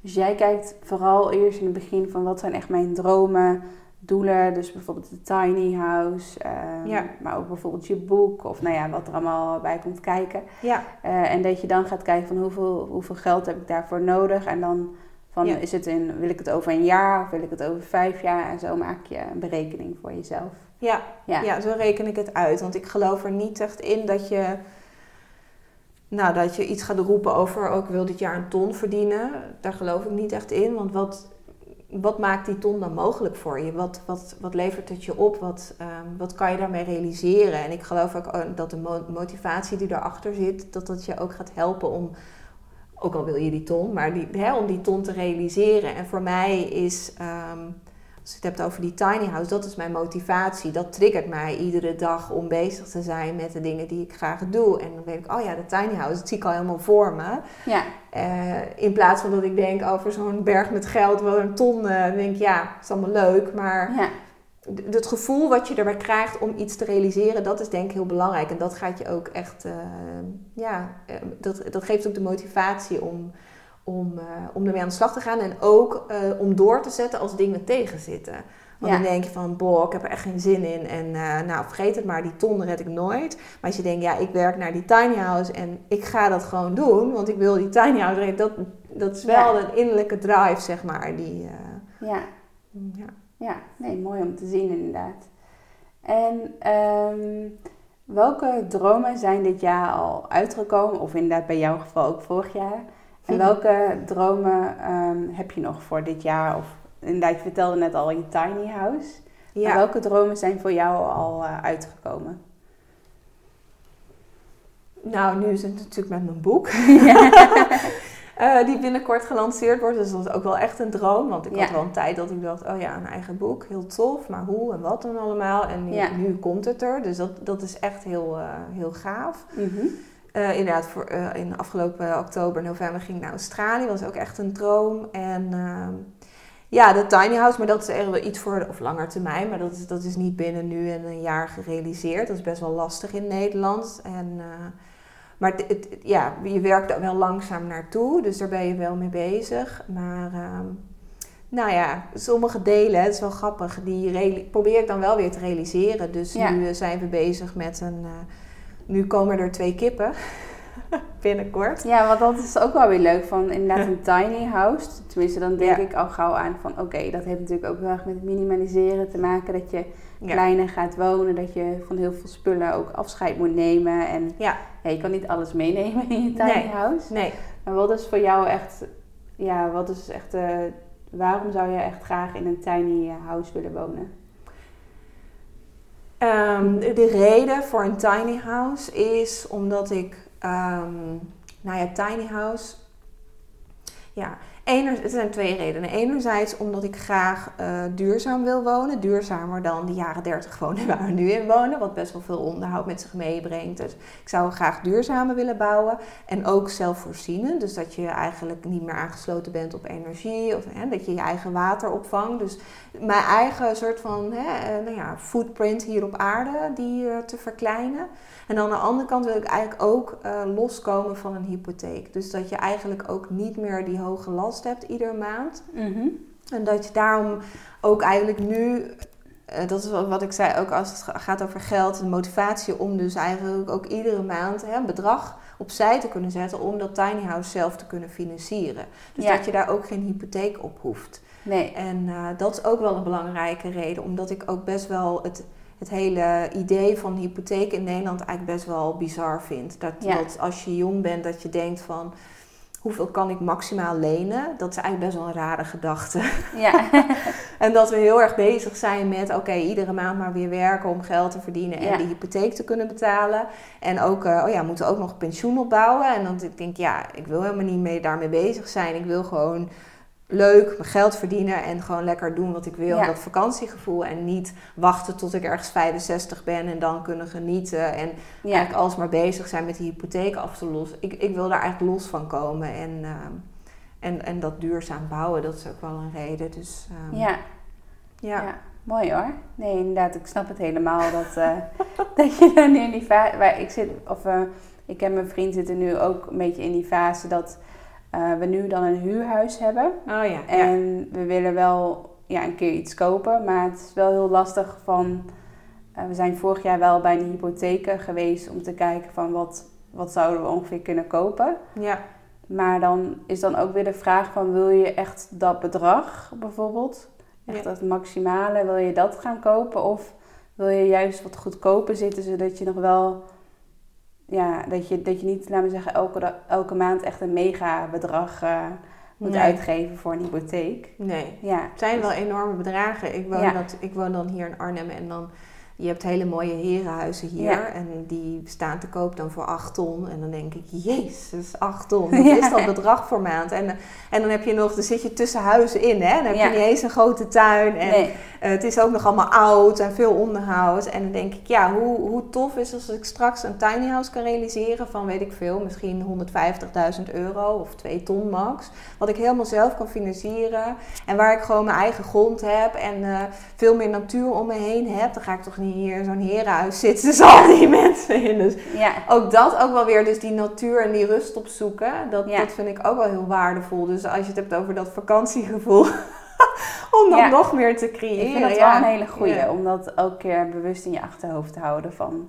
dus jij kijkt vooral eerst in het begin van wat zijn echt mijn dromen, doelen. Dus bijvoorbeeld de tiny house, ehm, Ja. maar ook bijvoorbeeld je boek of nou ja, wat er allemaal bij komt kijken. ja, Eh, en dat je dan gaat kijken van hoeveel, hoeveel geld heb ik daarvoor nodig. En dan van Ja. is het in, wil ik het over een jaar of wil ik het over vijf jaar? En zo maak je een berekening voor jezelf. ja, Ja, ja. zo reken ik het uit. Want ik geloof er niet echt in dat je, nou, dat je iets gaat roepen over, ook wil dit jaar een ton verdienen. Daar geloof ik niet echt in. Want wat, wat maakt die ton dan mogelijk voor je? Wat, wat, wat levert het je op? Wat, ehm, wat kan je daarmee realiseren? En ik geloof ook eh, dat de mo- motivatie die daarachter zit, dat dat je ook gaat helpen om, ook al wil je die ton, maar die, hè, om die ton te realiseren. En voor mij is, ehm, als je het hebt over die tiny house, dat is mijn motivatie. Dat triggert mij iedere dag om bezig te zijn met de dingen die ik graag doe. En dan weet ik, oh ja, de tiny house, dat zie ik al helemaal voor me. ja, Eh, in plaats van dat ik denk over zo'n berg met geld, wel een ton, eh, dan denk ik, ja, het is allemaal leuk. Maar ja, het gevoel wat je erbij krijgt om iets te realiseren, dat is denk ik heel belangrijk. En dat gaat je ook echt, eh, ja, dat, dat geeft ook de motivatie om, om, eh, om ermee aan de slag te gaan. En ook eh, om door te zetten als dingen tegenzitten. Want Ja. dan denk je van, boh, ik heb er echt geen zin in. En eh, nou, vergeet het maar, die ton red ik nooit. Maar als je denkt, ja, ik werk naar die tiny house en ik ga dat gewoon doen. Want ik wil die tiny house redden. Dat, dat is wel Ja. een innerlijke drive, zeg maar. Die, ja. ja. Ja, nee, mooi om te zien inderdaad. En ehm, Welke dromen zijn dit jaar al uitgekomen? Of inderdaad bij jouw geval ook vorig jaar. En welke dromen ehm, heb je nog voor dit jaar? Of inderdaad, je vertelde net al je tiny house. Maar welke dromen zijn voor jou al eh, uitgekomen? Nou, nu is het natuurlijk met mijn boek. Eh, die binnenkort gelanceerd wordt. Dus dat is ook wel echt een droom. Want ik Ja. had wel een tijd dat ik dacht, oh ja, een eigen boek. Heel tof. Maar hoe en wat dan allemaal. En nu, komt het er. Dus dat, dat is echt heel, eh, heel gaaf. Mhm. Eh, inderdaad, voor, eh, in afgelopen oktober, november ging ik naar Australië. was ook echt een droom. En ehm, ja, de tiny house, maar dat is echt wel iets voor, of langer termijn. Maar dat is, dat is niet binnen nu en een jaar gerealiseerd. Dat is best wel lastig in Nederland. En, eh, maar het, het- ja, je werkt er wel langzaam naartoe, dus daar ben je wel mee bezig. Maar ehm, nou ja, sommige delen, het is wel grappig, die probeer ik dan wel weer te realiseren. Dus Ja. nu zijn we bezig met een... eh, nu komen er twee kippen binnenkort. Ja, want dat is ook wel weer leuk van inderdaad een tiny house. Tenminste, dan denk Ja. ik al gauw aan van oké, dat heeft natuurlijk ook heel erg met minimaliseren te maken. Dat je Ja. kleiner gaat wonen, dat je van heel veel spullen ook afscheid moet nemen. En Ja. ja, je kan niet alles meenemen in je tiny Nee. house. Nee. Maar wat is voor jou echt, ja, wat is echt, eh, waarom zou je echt graag in een tiny house willen wonen? Ehm, de, de reden voor een tiny house is omdat ik, ehm, nou ja, tiny house. Ja, er zijn twee redenen. Enerzijds omdat ik graag eh, duurzaam wil wonen. Duurzamer dan de jaren 30 wonen waar we nu in wonen. Wat best wel veel onderhoud met zich meebrengt. Dus ik zou graag duurzamer willen bouwen. En ook zelfvoorzienend. Dus dat je eigenlijk niet meer aangesloten bent op energie. Of hè, dat je je eigen water opvangt. Dus mijn eigen soort van hè, eh, nou ja, footprint hier op aarde die eh, te verkleinen. En aan de andere kant wil ik eigenlijk ook eh, loskomen van een hypotheek. Dus dat je eigenlijk ook niet meer die hoge last hebt iedere maand. En dat je daarom ook eigenlijk nu, eh, dat is wat ik zei, ook als het ga- gaat over geld, de motivatie om dus eigenlijk ook iedere maand hè, een bedrag opzij te kunnen zetten om dat tiny house zelf te kunnen financieren. Dus Ja. dat je daar ook geen hypotheek op hoeft. Nee. En eh, dat is ook wel een belangrijke reden, omdat ik ook best wel het, het hele idee van hypotheek in Nederland eigenlijk best wel bizar vind. Dat, Ja. dat als je jong bent, dat je denkt van hoeveel kan ik maximaal lenen? Dat is eigenlijk best wel een rare gedachte. Ja. En dat we heel erg bezig zijn met, oké, iedere maand maar weer werken om geld te verdienen en Ja. de hypotheek te kunnen betalen. En ook, eh, oh ja, moeten we ook nog pensioen opbouwen. En dan ik denk ja, ik wil helemaal niet mee, daarmee bezig zijn. Ik wil gewoon leuk mijn geld verdienen en gewoon lekker doen wat ik wil. Ja. Dat vakantiegevoel en niet wachten tot ik ergens 65 ben en dan kunnen genieten. En Ja. eigenlijk alsmaar bezig zijn met die hypotheek af te lossen. Ik, ik wil daar eigenlijk los van komen en, ehm, en, en dat duurzaam bouwen, dat is ook wel een reden. Dus ehm, ja. ja. Ja, mooi hoor. Nee, inderdaad, ik snap het helemaal dat, eh, dat je dan nu in die fase. Waar ik zit, of eh, ik en mijn vriend zitten nu ook een beetje in die fase dat eh, we nu dan een huurhuis hebben. Oh ja. ja. En we willen wel ja, een keer iets kopen, maar het is wel heel lastig van. eh, we zijn vorig jaar wel bij de hypotheken geweest om te kijken van wat, wat zouden we ongeveer kunnen kopen. ja. Maar dan is dan ook weer de vraag van wil je echt dat bedrag bijvoorbeeld? Echt Ja. dat maximale, wil je dat gaan kopen? Of wil je juist wat goedkoper zitten zodat je nog wel... Ja, dat je, dat je niet, laten we zeggen, elke, elke maand echt een mega bedrag eh, moet Nee. uitgeven voor een hypotheek. Nee. Ja, Het zijn wel enorme bedragen. Ik woon, Ja. dat, ik woon dan hier in Arnhem en dan... Je hebt hele mooie herenhuizen hier Ja. en die staan te koop dan voor 8 ton. En dan denk ik, jezus, 8 ton. Wat Ja. is dat bedrag voor maand? En, en dan heb je nog, dan zit je tussen huizen in, hè? Dan heb je niet eens een grote tuin. En nee. Eh, het is ook nog allemaal oud en veel onderhoud. En dan denk ik, ja, hoe, hoe tof is als ik straks een tiny house kan realiseren van, weet ik veel, misschien 150.000 euro of 2 ton max. Wat ik helemaal zelf kan financieren. En waar ik gewoon mijn eigen grond heb en eh, veel meer natuur om me heen heb. Dan ga ik toch niet hier in zo'n herenhuis zitten tussen al die mensen in. Dus Ja, ook dat ook wel weer, dus die natuur en die rust opzoeken. Dat, Ja. dat vind ik ook wel heel waardevol. Dus als je het hebt over dat vakantiegevoel. om Ja. nog meer te creëren. ik vind dat ja. wel een hele goeie. Ja. Om dat elke keer bewust in je achterhoofd te houden van...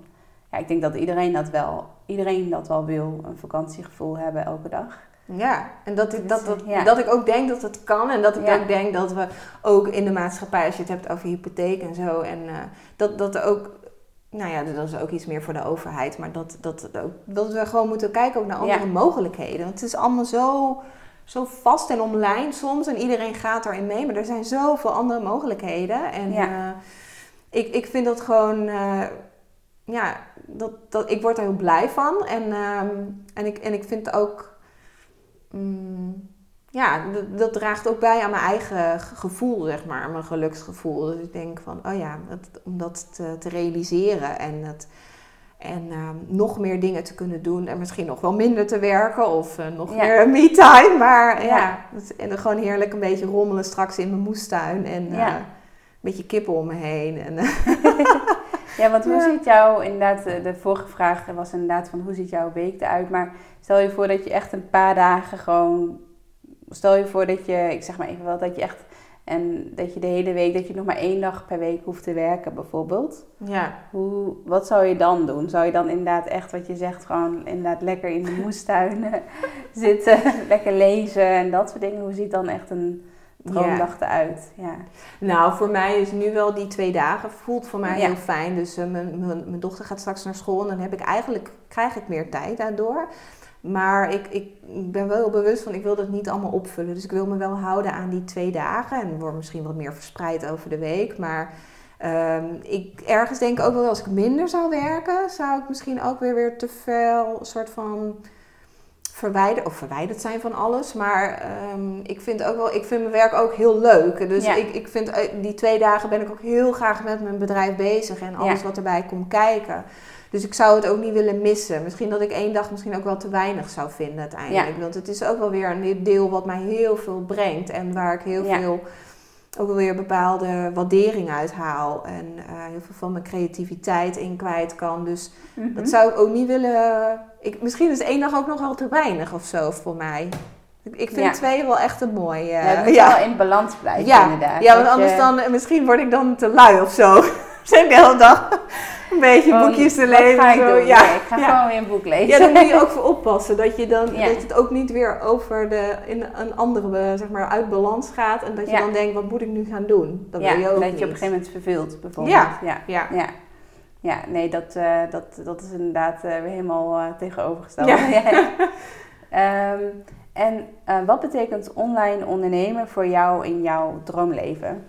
Ja, ik denk dat iedereen dat wel, iedereen dat wel wil. Een vakantiegevoel hebben elke dag. Ja, en dat ik, dat, dat, Ja. dat ik ook denk dat het kan. En dat ik Ja. ook denk dat we ook in de maatschappij, als je het hebt over hypotheek en zo. En eh, dat, dat er ook nou ja, dat is ook iets meer voor de overheid. Maar dat, dat, dat, dat we gewoon moeten kijken ook naar andere Ja. mogelijkheden. Want het is allemaal zo, zo vast en omlijnd soms. En iedereen gaat erin mee. Maar er zijn zoveel andere mogelijkheden. En Ja. eh, ik, ik vind dat gewoon... eh, ja, dat, dat, ik word er heel blij van. En, ehm, en, ik, en ik vind ook... mm, ja, dat, dat draagt ook bij aan mijn eigen ge- gevoel, zeg maar. Mijn geluksgevoel. Dus ik denk van, oh ja, dat, om dat te, te realiseren en, het, en ehm, nog meer dingen te kunnen doen. En misschien nog wel minder te werken of eh, nog Ja. meer me-time. Maar Ja. en dan gewoon heerlijk een beetje rommelen straks in mijn moestuin. En eh, een beetje kippen om me heen. En, eh, Ja, want hoe ziet jouw, inderdaad, de, de vorige vraag was inderdaad van hoe ziet jouw week eruit? Maar stel je voor dat je echt een paar dagen gewoon, stel je voor dat je, ik zeg maar even wel, dat je echt, en dat je de hele week, dat je nog maar één dag per week hoeft te werken bijvoorbeeld. ja. Hoe, wat zou je dan doen? Zou je dan inderdaad echt wat je zegt, gewoon inderdaad lekker in de moestuin eh, zitten, lekker lezen en dat soort dingen? Hoe ziet dan echt een droomdag eruit? Ja. Nou, voor mij is nu wel die twee dagen voelt voor mij Ja. heel fijn. Dus eh, mijn, mijn, mijn dochter gaat straks naar school en dan heb ik eigenlijk, krijg ik meer tijd daardoor. Maar ik, ik ben wel heel bewust van, ik wil dat niet allemaal opvullen. Dus ik wil me wel houden aan die twee dagen. En wordt misschien wat meer verspreid over de week. Maar ehm, ik ergens denk ik ook wel, als ik minder zou werken, zou ik misschien ook weer, weer te veel soort van verwijderd, of verwijderd zijn van alles. Maar ehm, ik vind ook wel, ik vind mijn werk ook heel leuk. Dus Ja. ik, ik vind eh, die twee dagen ben ik ook heel graag met mijn bedrijf bezig en alles Ja. wat erbij komt kijken. Dus ik zou het ook niet willen missen. Misschien dat ik één dag misschien ook wel te weinig zou vinden uiteindelijk. Want het is ook wel weer een deel wat mij heel veel brengt. En waar ik heel Ja. veel ook wel weer bepaalde waardering uit haal. En eh, heel veel van mijn creativiteit in kwijt kan. Dus Mhm. dat zou ik ook niet willen. Ik, misschien is één dag ook nog wel te weinig of zo voor mij. Ik, vind Ja. twee wel echt een mooi. eh, Ja, het moet ja. wel in balans blijven ja. inderdaad. ja, want anders je- dan misschien word ik dan te lui of zo. Zeg de hele dag een beetje Gewoon, boekjes te lezen. ga ik zo. doen? Ja. Nee, ik ga ja. gewoon weer een boek lezen. Ja, daar moet je ook voor oppassen. Dat, je dan, Ja. dat het ook niet weer over de, in een andere, zeg maar, uit balans gaat. En dat je dan denkt, wat moet ik nu gaan doen? Dat ja, wil je ook dat niet. je op een gegeven moment verveelt bijvoorbeeld. Ja. ja. Ja. Ja, nee, dat, eh, dat, dat is inderdaad eh, weer helemaal eh, tegenovergesteld. Ja. Ehm, en wat betekent online ondernemen voor jou in jouw droomleven?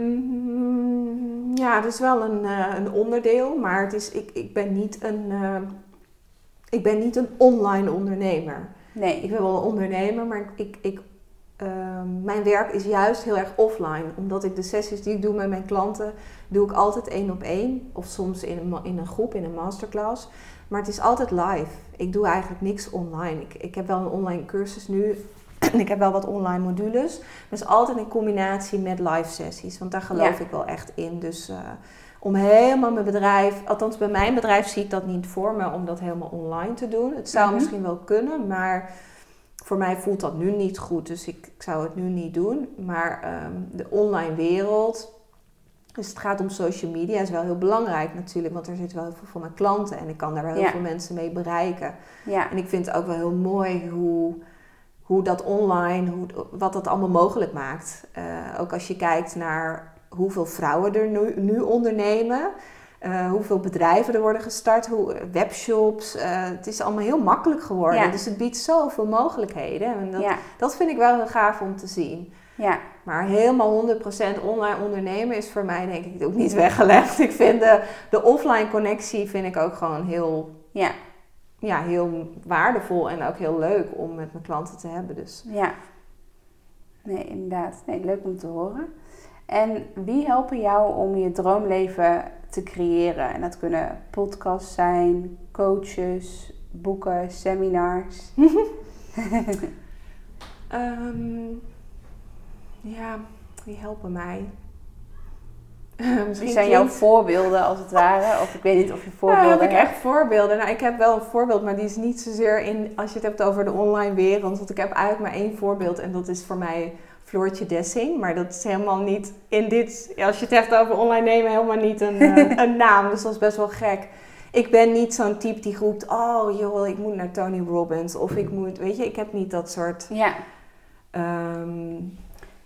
Mm, ja, het is wel een, eh, een onderdeel, maar het is, ik, ik, ben niet een, eh, ik ben niet een online ondernemer. Nee. Ik ben wel een ondernemer, maar ik, ik, ehm, mijn werk is juist heel erg offline. Omdat ik de sessies die ik doe met mijn klanten, doe ik altijd één op één. Of soms in een, in een groep, in een masterclass. Maar het is altijd live. Ik doe eigenlijk niks online. Ik, ik heb wel een online cursus nu. Ik heb wel wat online modules. Is altijd in combinatie met live sessies. Want daar geloof Ja. ik wel echt in. Dus eh, om helemaal mijn bedrijf... Althans, bij mijn bedrijf zie ik dat niet voor me om dat helemaal online te doen. Het zou Mhm. misschien wel kunnen, maar voor mij voelt dat nu niet goed. Dus ik, ik zou het nu niet doen. Maar ehm, de online wereld... Dus het gaat om social media, is wel heel belangrijk natuurlijk, want er zit wel heel veel voor mijn klanten en ik kan daar wel heel Ja. veel mensen mee bereiken. Ja. En ik vind het ook wel heel mooi hoe, hoe dat online, hoe, wat dat allemaal mogelijk maakt. Eh, ook als je kijkt naar hoeveel vrouwen er nu, nu ondernemen, eh, hoeveel bedrijven er worden gestart, hoe, webshops. eh, het is allemaal heel makkelijk geworden. Ja. Dus het biedt zoveel mogelijkheden. En dat, Ja. dat vind ik wel heel gaaf om te zien. Ja. Maar helemaal 100% online ondernemen is voor mij denk ik ook niet weggelegd. Ik vind de, de offline connectie vind ik ook gewoon heel, Ja. Ja, heel waardevol en ook heel leuk om met mijn klanten te hebben. Dus. Ja. Nee, inderdaad. Nee, leuk om te horen. En wie helpen jou om je droomleven te creëren? En dat kunnen podcasts zijn, coaches, boeken, seminars. Ehm, ja, die helpen mij. Misschien Wie zijn jouw voorbeelden als het ware? Of ik weet niet of je Ja, voorbeelden heb ik hebt. echt voorbeelden? Nou, ik heb wel een voorbeeld, maar die is niet zozeer in als je het hebt over de online wereld. Want ik heb eigenlijk maar één voorbeeld en dat is voor mij Floortje Dessing. Maar dat is helemaal niet in dit, als je het hebt over online nemen, helemaal niet een, eh, een naam. Dus dat is best wel gek. Ik ben niet zo'n type die roept, oh joh, ik moet naar Tony Robbins. Of ik moet, weet je, ik heb niet dat soort... Ja. ehm,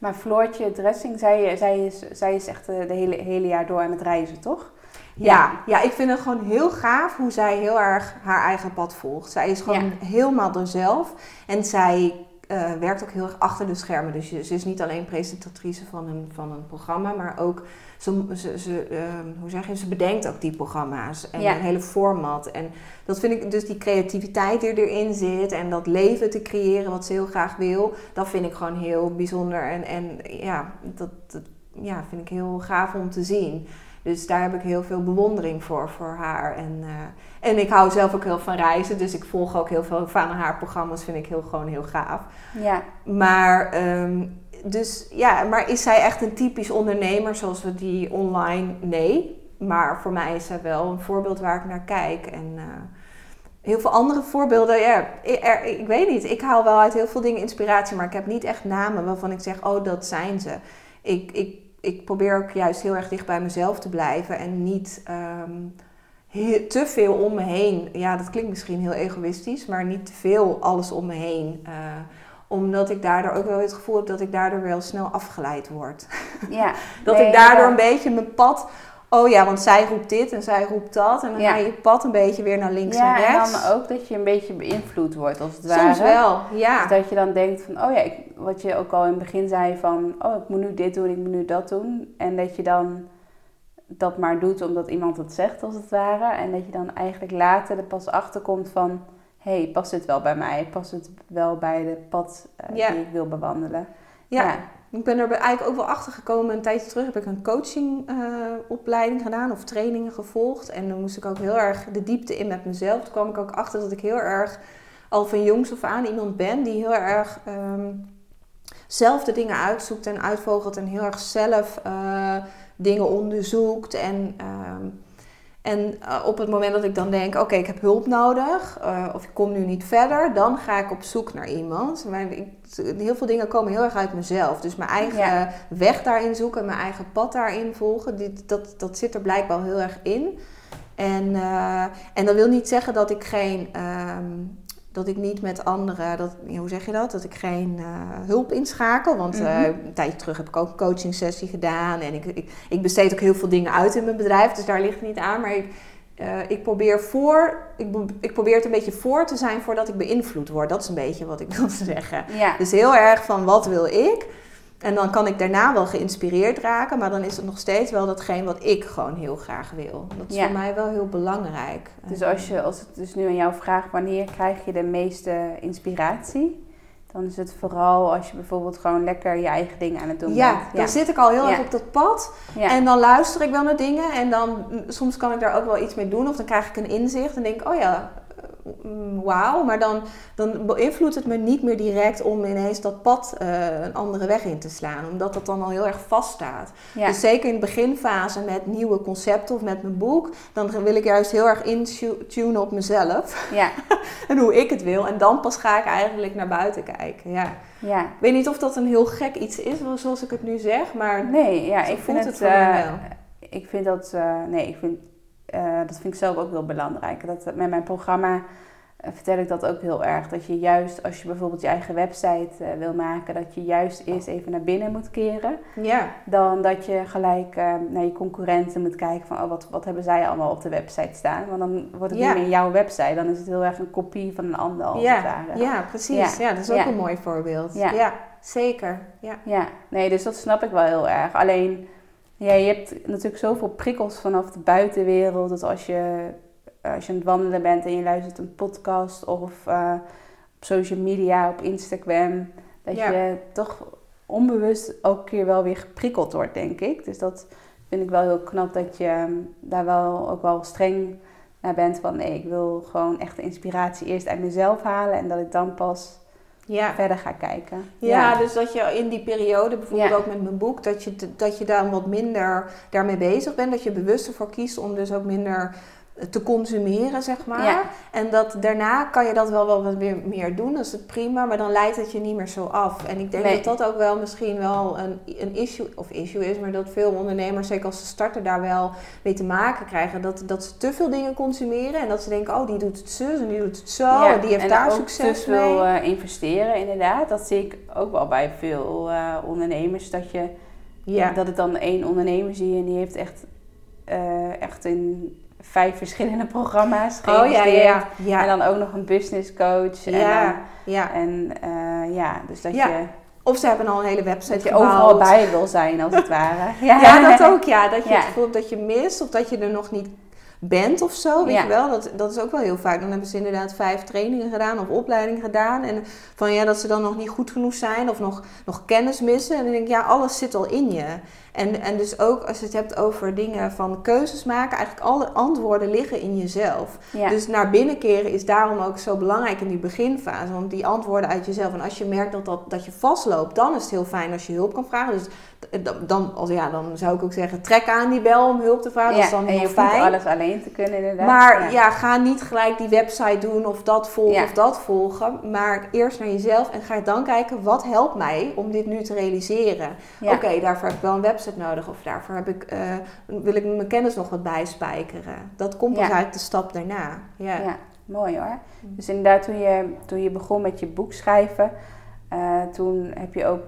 Maar Floortje Dressing, zij, zij, is, zij is echt eh, de hele, hele jaar door aan het reizen, toch? Ja, ja, ik vind het gewoon heel gaaf hoe zij heel erg haar eigen pad volgt. Zij is gewoon helemaal er zelf. En zij eh, werkt ook heel erg achter de schermen. Dus ze is niet alleen presentatrice van een, van een programma, maar ook ze, ze, ze, ehm, hoe zeg je, ze bedenkt ook die programma's en Ja. een hele format. En dat vind ik dus die creativiteit die erin zit en dat leven te creëren wat ze heel graag wil, dat vind ik gewoon heel bijzonder. En, en ja, dat, dat ja, vind ik heel gaaf om te zien. Dus daar heb ik heel veel bewondering voor, voor haar. En, eh, en ik hou zelf ook heel van reizen, dus ik volg ook heel veel van haar programma's, vind ik heel, gewoon heel gaaf. Ja, Maar, ehm, dus, ja, maar is zij echt een typisch ondernemer zoals we die online? Nee. Maar voor mij is zij wel een voorbeeld waar ik naar kijk. En eh, heel veel andere voorbeelden, ja, ik, weet niet. Ik haal wel uit heel veel dingen inspiratie, maar ik heb niet echt namen waarvan ik zeg, oh, dat zijn ze. Ik, ik, ik probeer ook juist heel erg dicht bij mezelf te blijven en niet ehm, te veel om me heen. Ja, dat klinkt misschien heel egoïstisch, maar niet te veel alles om me heen. eh, omdat ik daardoor ook wel het gevoel heb dat ik daardoor wel snel afgeleid word. ja. Dat Nee, ik daardoor ja. een beetje mijn pad. Oh ja, want zij roept dit en zij roept dat. En dan Ja. ga je je pad een beetje weer naar links ja, en en rechts. dan ook dat je een beetje beïnvloed wordt, als het ware. Soms wel, ja. Dus dat je dan denkt van, oh ja, ik, wat je ook al in het begin zei van, oh ik moet nu dit doen, ik moet nu dat doen. En dat je dan dat maar doet omdat iemand het zegt, als het ware. En dat je dan eigenlijk later er pas achterkomt van, hé, hey, past dit wel bij mij? Past het wel bij de pad eh, die ik wil bewandelen? ja. Ik ben er eigenlijk ook wel achter gekomen. Een tijdje terug heb ik een coachingopleiding gedaan of trainingen gevolgd. En dan moest ik ook heel erg de diepte in met mezelf. Toen kwam ik ook achter dat ik heel erg al van jongs af aan iemand ben die heel erg ehm, zelf de dingen uitzoekt en uitvogelt. En heel erg zelf eh, dingen onderzoekt. En, ehm, en eh, op het moment dat ik dan denk, oké, ik heb hulp nodig. eh, of ik kom nu niet verder. Dan ga ik op zoek naar iemand. Maar ik, heel veel dingen komen heel erg uit mezelf. Dus mijn eigen Ja. weg daarin zoeken, mijn eigen pad daarin volgen, dat, dat zit er blijkbaar heel erg in. En, eh, en dat wil niet zeggen dat ik geen. ehm, dat ik niet met anderen, dat, hoe zeg je dat? Dat ik geen eh, hulp inschakel. Want eh, Mhm. een tijdje terug heb ik ook een coaching sessie gedaan. En ik, ik, ik besteed ook heel veel dingen uit in mijn bedrijf. Dus daar ligt het niet aan. Maar ik, eh, ik probeer voor, ik, ik probeer het een beetje voor te zijn voordat ik beïnvloed word. Dat is een beetje wat ik wil zeggen. Ja, Dus heel erg van wat wil ik? En dan kan ik daarna wel geïnspireerd raken, maar dan is het nog steeds wel datgene wat ik gewoon heel graag wil. Dat is Ja. voor mij wel heel belangrijk. dus als, je, als het dus nu aan jou vraagt, wanneer krijg je de meeste inspiratie? Dan is het vooral als je bijvoorbeeld gewoon lekker je eigen dingen aan het doen ja, bent. dan zit ik al heel Ja. erg op dat pad. ja. En dan luister ik wel naar dingen. En dan mm, soms kan ik daar ook wel iets mee doen. Of dan krijg ik een inzicht. En denk ik, oh ja, wauw. Maar dan, dan beïnvloedt het me niet meer direct om ineens dat pad eh, een andere weg in te slaan. Omdat dat dan al heel erg vaststaat. ja. Dus zeker in de beginfase met nieuwe concepten of met mijn boek, dan wil ik juist heel erg intunen op mezelf ja, en hoe ik het wil. En dan pas ga ik eigenlijk naar buiten kijken. Ja. ja. Ik weet niet of dat een heel gek iets is, zoals ik het nu zeg, maar Nee, ja, ik vind het het, eh, wel. ik vind dat, eh, nee, ik vind, eh, dat vind ik zelf ook heel belangrijk. Dat, met mijn programma eh, vertel ik dat ook heel erg. Dat je juist, als je bijvoorbeeld je eigen website eh, wil maken, dat je juist eerst even naar binnen moet keren. ja, Dan dat je gelijk eh, naar je concurrenten moet kijken van, oh, wat, wat hebben zij allemaal op de website staan? Want dan wordt het Ja. niet meer jouw website, dan is het heel erg een kopie van een ander. als het ja, ware. ja, precies. Ja. Ja. dat is ook Ja. een mooi voorbeeld. Ja. Ja, zeker. Ja. Ja, nee, dus dat snap ik wel heel erg. Alleen, ja, je hebt natuurlijk zoveel prikkels vanaf de buitenwereld. Dat als je, als je aan het wandelen bent en je luistert een podcast of eh, op social media, op Instagram, dat Ja. je toch onbewust elke keer wel weer geprikkeld wordt, denk ik. Dus dat vind ik wel heel knap dat je ehm, daar wel ook wel streng naar bent van nee, ik wil gewoon echt de inspiratie eerst uit mezelf halen en dat ik dan pas Ja. verder ga kijken. Ja, dus dat je in die periode, bijvoorbeeld Ja. ook met mijn boek, dat je, dat je daar wat minder daarmee bezig bent. Dat je bewust ervoor kiest om dus ook minder te consumeren, zeg maar. Ja. En dat daarna kan je dat wel, wel wat weer meer doen, dat is het prima, maar dan leidt het je niet meer zo af. En ik denk Nee. dat dat ook wel misschien wel een, een issue, of issue is, maar dat veel ondernemers, zeker als ze starten, daar wel mee te maken krijgen. Dat, dat ze te veel dingen consumeren en dat ze denken, oh die doet het zus en die doet het zo Ja, en die heeft en daar ook succes te mee. veel eh, investeren, inderdaad. Dat zie ik ook wel bij veel eh, ondernemers. Dat, je, ja. dat ik dan één ondernemer zie en die heeft echt, eh, echt in vijf verschillende programma's oh ja, ja, ja. En dan ook nog een business coach. En, ja, dan, ja. en eh, ja, dus dat je, Of ze hebben al een hele website dat je gebouwd. overal bij wil zijn, als het ware. Ja, dat ook, ja. Dat je het gevoel hebt dat je mist of dat je er nog niet bent of zo, weet je wel. Dat, dat is ook wel heel vaak. Dan hebben ze inderdaad vijf trainingen gedaan of opleidingen gedaan. En van ja, dat ze dan nog niet goed genoeg zijn of nog, nog kennis missen. En dan denk ik, ja, alles zit al in je. En, en dus ook als je het hebt over dingen van keuzes maken, eigenlijk alle antwoorden liggen in jezelf. Ja. Dus naar binnen keren is daarom ook zo belangrijk in die beginfase. Want die antwoorden uit jezelf. En als je merkt dat, dat, dat je vastloopt, dan is het heel fijn als je hulp kan vragen. Dus dan, als, ja, dan zou ik ook zeggen, trek aan die bel om hulp te vragen. dat is dan en heel fijn. alles alleen te kunnen, inderdaad. Maar ja. ga niet gelijk die website doen of dat volgen Ja. of dat volgen. Maar eerst naar jezelf en ga dan kijken, wat helpt mij om dit nu te realiseren? Ja. Oké, daarvoor heb ik wel een website nodig. Of daarvoor heb ik, eh, wil ik mijn kennis nog wat bijspijkeren. Dat komt pas Ja. uit de stap daarna. Ja. Ja, mooi hoor. Dus inderdaad, toen je, toen je begon met je boek schrijven, eh, toen heb je ook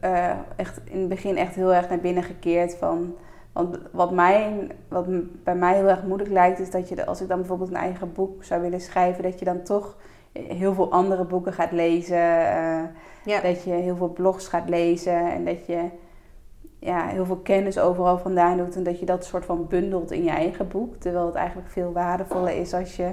eh, echt in het begin echt heel erg naar binnen gekeerd van. Want wat, mij, wat bij mij heel erg moeilijk lijkt, is dat je, als ik dan bijvoorbeeld een eigen boek zou willen schrijven, dat je dan toch heel veel andere boeken gaat lezen. Ja. Dat je heel veel blogs gaat lezen en dat je ja, heel veel kennis overal vandaan doet. En dat je dat soort van bundelt in je eigen boek. Terwijl het eigenlijk veel waardevoller is als je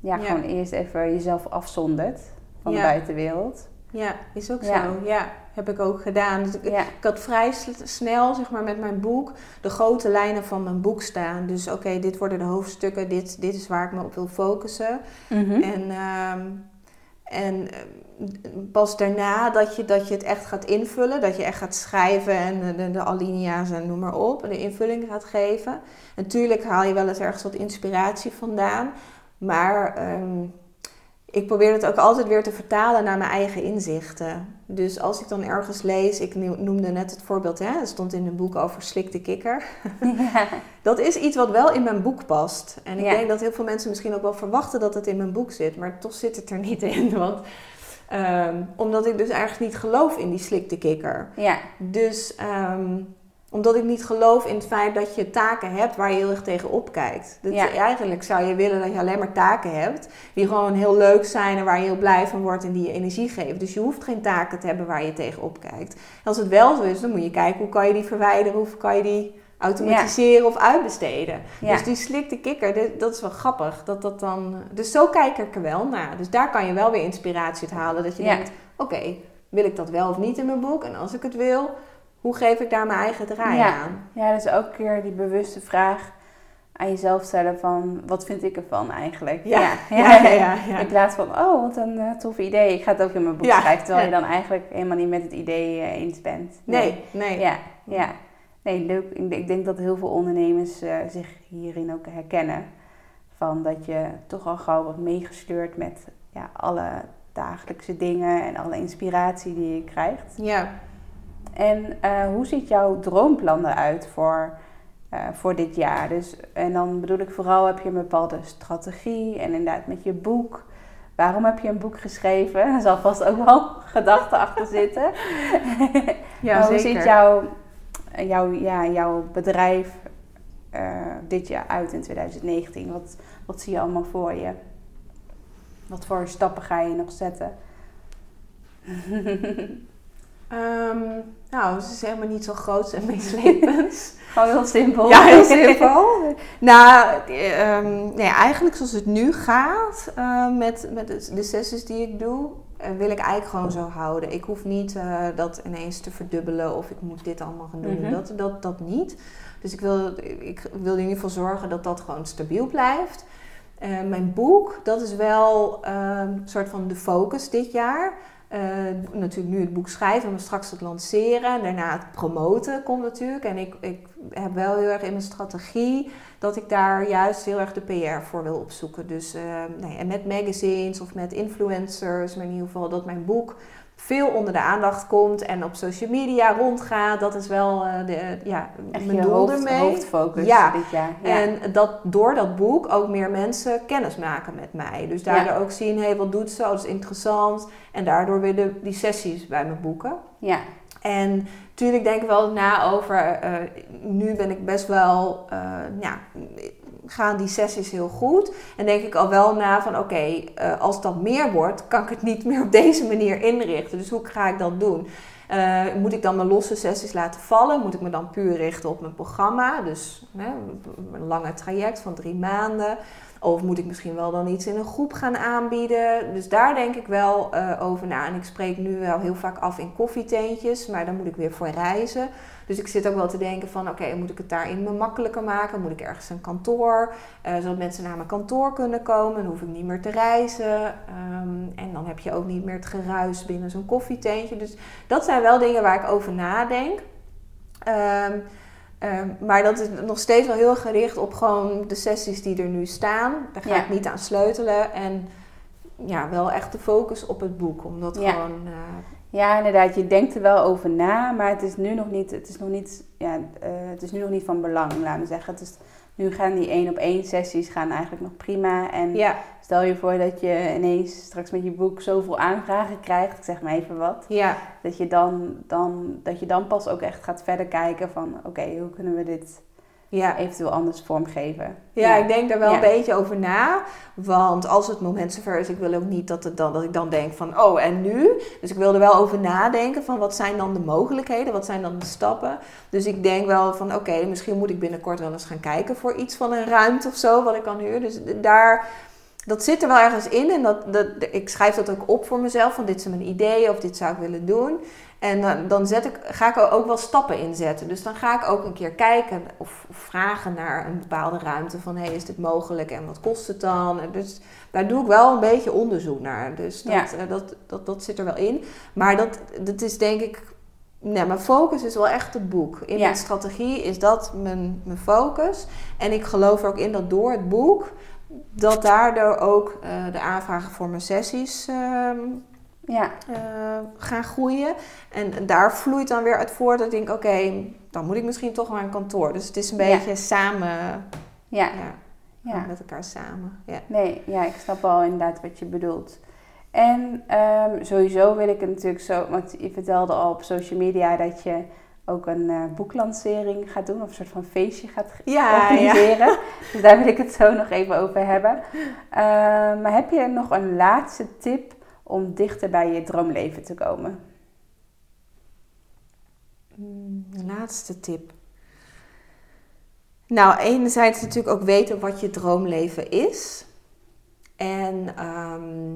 ja, Ja. gewoon eerst even jezelf afzondert van de buitenwereld. Ja, is ook Ja. zo. Ja, heb ik ook gedaan. Dus ik, ik had vrij snel, zeg maar, met mijn boek de grote lijnen van mijn boek staan. Dus oké, dit worden de hoofdstukken, dit, dit is waar ik me op wil focussen. Mhm. En, ehm, en eh, pas daarna dat je, dat je het echt gaat invullen, dat je echt gaat schrijven en de alinea's en noem maar op, en de invulling gaat geven. Natuurlijk haal je wel eens ergens wat inspiratie vandaan, maar ehm, ik probeer het ook altijd weer te vertalen naar mijn eigen inzichten. Dus als ik dan ergens lees, ik no- noemde net het voorbeeld, hè, het stond in een boek over slik de kikker. ja. Dat is iets wat wel in mijn boek past. En ik Ja. denk dat heel veel mensen misschien ook wel verwachten dat het in mijn boek zit. Maar toch zit het er niet in. Want, ehm, omdat ik dus eigenlijk niet geloof in die slikte kikker. ja, Dus ehm, omdat ik niet geloof in het feit dat je taken hebt waar je heel erg tegen opkijkt. Dat Ja. Eigenlijk zou je willen dat je alleen maar taken hebt die gewoon heel leuk zijn en waar je heel blij van wordt en die je energie geven. Dus je hoeft geen taken te hebben waar je tegen opkijkt. Als het wel zo is, dan moet je kijken hoe kan je die verwijderen, hoe kan je die automatiseren of uitbesteden. ja. Dus die slikte kikker, dat is wel grappig. Dat dat dan, dus zo kijk ik er wel naar. Dus daar kan je wel weer inspiratie uit halen. Dat je Ja. denkt, oké, wil ik dat wel of niet in mijn boek? En als ik het wil, hoe geef ik daar mijn eigen draai Ja. aan? ja, dus ook keer die bewuste vraag aan jezelf stellen van... Wat vind ik ervan eigenlijk? Ja, ja, ja, ja, ja. In plaats van, oh, wat een eh, tof idee. Ik ga het ook in mijn boek schrijven. Terwijl je dan eigenlijk helemaal niet met het idee eh, eens bent. Nee, nee. Ja, ja. Nee, leuk. Ik ik denk dat heel veel ondernemers eh, zich hierin ook herkennen. Van dat je toch al gauw wordt meegesleurd met ja, alle dagelijkse dingen en alle inspiratie die je krijgt. Ja. En eh, hoe ziet jouw droomplan eruit voor, eh, voor dit jaar? Dus, en dan bedoel ik vooral, heb je een bepaalde strategie en inderdaad met je boek. Waarom heb je een boek geschreven? Er zal vast ook wel gedachten achter zitten. Ja, Maar hoe zeker. ziet jouw, jouw, ja, jouw bedrijf eh, dit jaar uit in 2019? Wat, wat zie je allemaal voor je? Wat voor stappen ga je nog zetten? Ehm, nou, het is helemaal niet zo groot en meeslepend. Gewoon heel simpel. Ja, heel simpel. nou, ehm, nee, eigenlijk zoals het nu gaat eh, met, met de, de sessies die ik doe, eh, wil ik eigenlijk gewoon zo houden. Ik hoef niet eh, dat ineens te verdubbelen of ik moet dit allemaal gaan doen. Mhm. dat, dat, dat niet. Dus ik wil, ik wil in ieder geval zorgen dat dat gewoon stabiel blijft. Mijn boek, dat is wel ehm, een soort van de focus dit jaar. Eh, natuurlijk nu het boek schrijven, maar straks het lanceren. En daarna het promoten komt natuurlijk. En ik, ik heb wel heel erg in mijn strategie dat ik daar juist heel erg de PR voor wil opzoeken. Dus eh, nee, en met magazines of met influencers, maar in ieder geval dat mijn boek veel onder de aandacht komt en op social media rondgaat. Dat is wel eh, de, ja, Echt mijn doel hoofd, ermee. hoofdfocus Ja. dit jaar. Ja. En dat door dat boek ook meer mensen kennis maken met mij. Dus daardoor ook zien, hé, wat doet ze? Oh, dat is interessant. En daardoor de, die sessies bij me boeken. ja. En natuurlijk denk ik wel na over, eh, nu ben ik best wel, eh, ja, gaan die sessies heel goed. En denk ik al wel na van, oké, eh, als dat meer wordt, kan ik het niet meer op deze manier inrichten. Dus hoe ga ik dat doen? Eh, moet ik dan mijn losse sessies laten vallen? Moet ik me dan puur richten op mijn programma? Dus een lange traject van drie maanden. Of moet ik misschien wel dan iets in een groep gaan aanbieden? Dus daar denk ik wel eh, over na. En ik spreek nu wel heel vaak af in koffietentjes, maar dan moet ik weer voor reizen. Dus ik zit ook wel te denken van, oké, moet ik het daarin me makkelijker maken? Moet ik ergens een kantoor, eh, zodat mensen naar mijn kantoor kunnen komen? Dan hoef ik niet meer te reizen. Ehm, en dan heb je ook niet meer het geruis binnen zo'n koffietentje. Dus dat zijn wel dingen waar ik over nadenk. Ehm, ehm, maar dat is nog steeds wel heel erg gericht op gewoon de sessies die er nu staan. Daar ga Ja. ik niet aan sleutelen. En ja, wel echt de focus op het boek. Omdat Ja. gewoon... eh, Ja, inderdaad. Je denkt er wel over na, maar het is nu nog niet, het is nog niet, ja, eh, het is nu nog niet van belang, laten we zeggen. Het is, nu gaan die één op één sessies gaan eigenlijk nog prima. En ja, stel je voor dat je ineens straks met je boek zoveel aanvragen krijgt, ik zeg maar even wat. ja, Dat je dan, dan, dat je dan pas ook echt gaat verder kijken van, oké, hoe kunnen we dit ja. eventueel anders vormgeven? Ja, ik denk daar wel Ja. een beetje over na. Want als het moment zover is, ik wil ook niet dat, het dan, dat ik dan denk van, oh en nu? Dus ik wil er wel over nadenken van wat zijn dan de mogelijkheden, wat zijn dan de stappen. Dus ik denk wel van, oké, misschien moet ik binnenkort wel eens gaan kijken voor iets van een ruimte of zo, wat ik kan huren. Dus daar, dat zit er wel ergens in en dat, dat, ik schrijf dat ook op voor mezelf, van dit zijn mijn ideeën of dit zou ik willen doen. En dan, dan zet ik, ga ik er ook wel stappen in zetten. Dus dan ga ik ook een keer kijken of, of vragen naar een bepaalde ruimte. Van hey, is dit mogelijk en wat kost het dan? En dus daar doe ik wel een beetje onderzoek naar. Dus dat, Ja. eh, dat, dat, dat zit er wel in. Maar dat, dat is denk ik. Nee, mijn focus is wel echt het boek. In Ja. mijn strategie is dat mijn, mijn focus. En ik geloof er ook in dat door het boek. Dat daardoor ook eh, de aanvragen voor mijn sessies ehm, Ja, eh, gaan groeien. En daar vloeit dan weer uit voort dat ik denk, oké, dan moet ik misschien toch naar een kantoor. Dus het is een Ja. beetje samen, ja, ja, ja. met elkaar samen. Ja. Nee, ja, ik snap wel inderdaad wat je bedoelt. En ehm, sowieso wil ik het natuurlijk zo, want je vertelde al op social media dat je ook een eh, boeklancering gaat doen, of een soort van feestje gaat ge- Ja, organiseren. Dus daar wil ik het zo nog even over hebben. Ehm, maar heb je nog een laatste tip om dichter bij je droomleven te komen? Mm, laatste tip. Nou, enerzijds natuurlijk ook weten wat je droomleven is. En, ehm,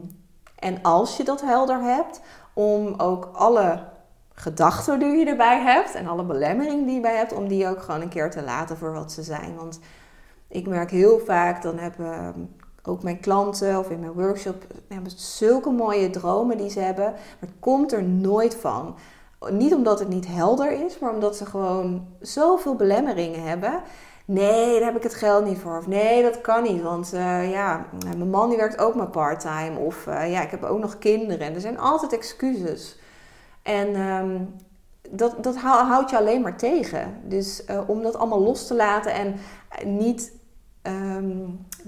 en als je dat helder hebt, om ook alle gedachten die je erbij hebt en alle belemmeringen die je bij hebt, om die ook gewoon een keer te laten voor wat ze zijn. Want ik merk heel vaak, dan hebben ook mijn klanten of in mijn workshop hebben zulke mooie dromen die ze hebben, maar het komt er nooit van. Niet omdat het niet helder is, maar omdat ze gewoon zoveel belemmeringen hebben. Nee, daar heb ik het geld niet voor. Of nee, dat kan niet. Want eh, ja, mijn man die werkt ook maar part-time. Of eh, ja, ik heb ook nog kinderen. Er zijn altijd excuses. En ehm, dat, dat hou- houdt je alleen maar tegen. Dus eh, om dat allemaal los te laten en niet ehm,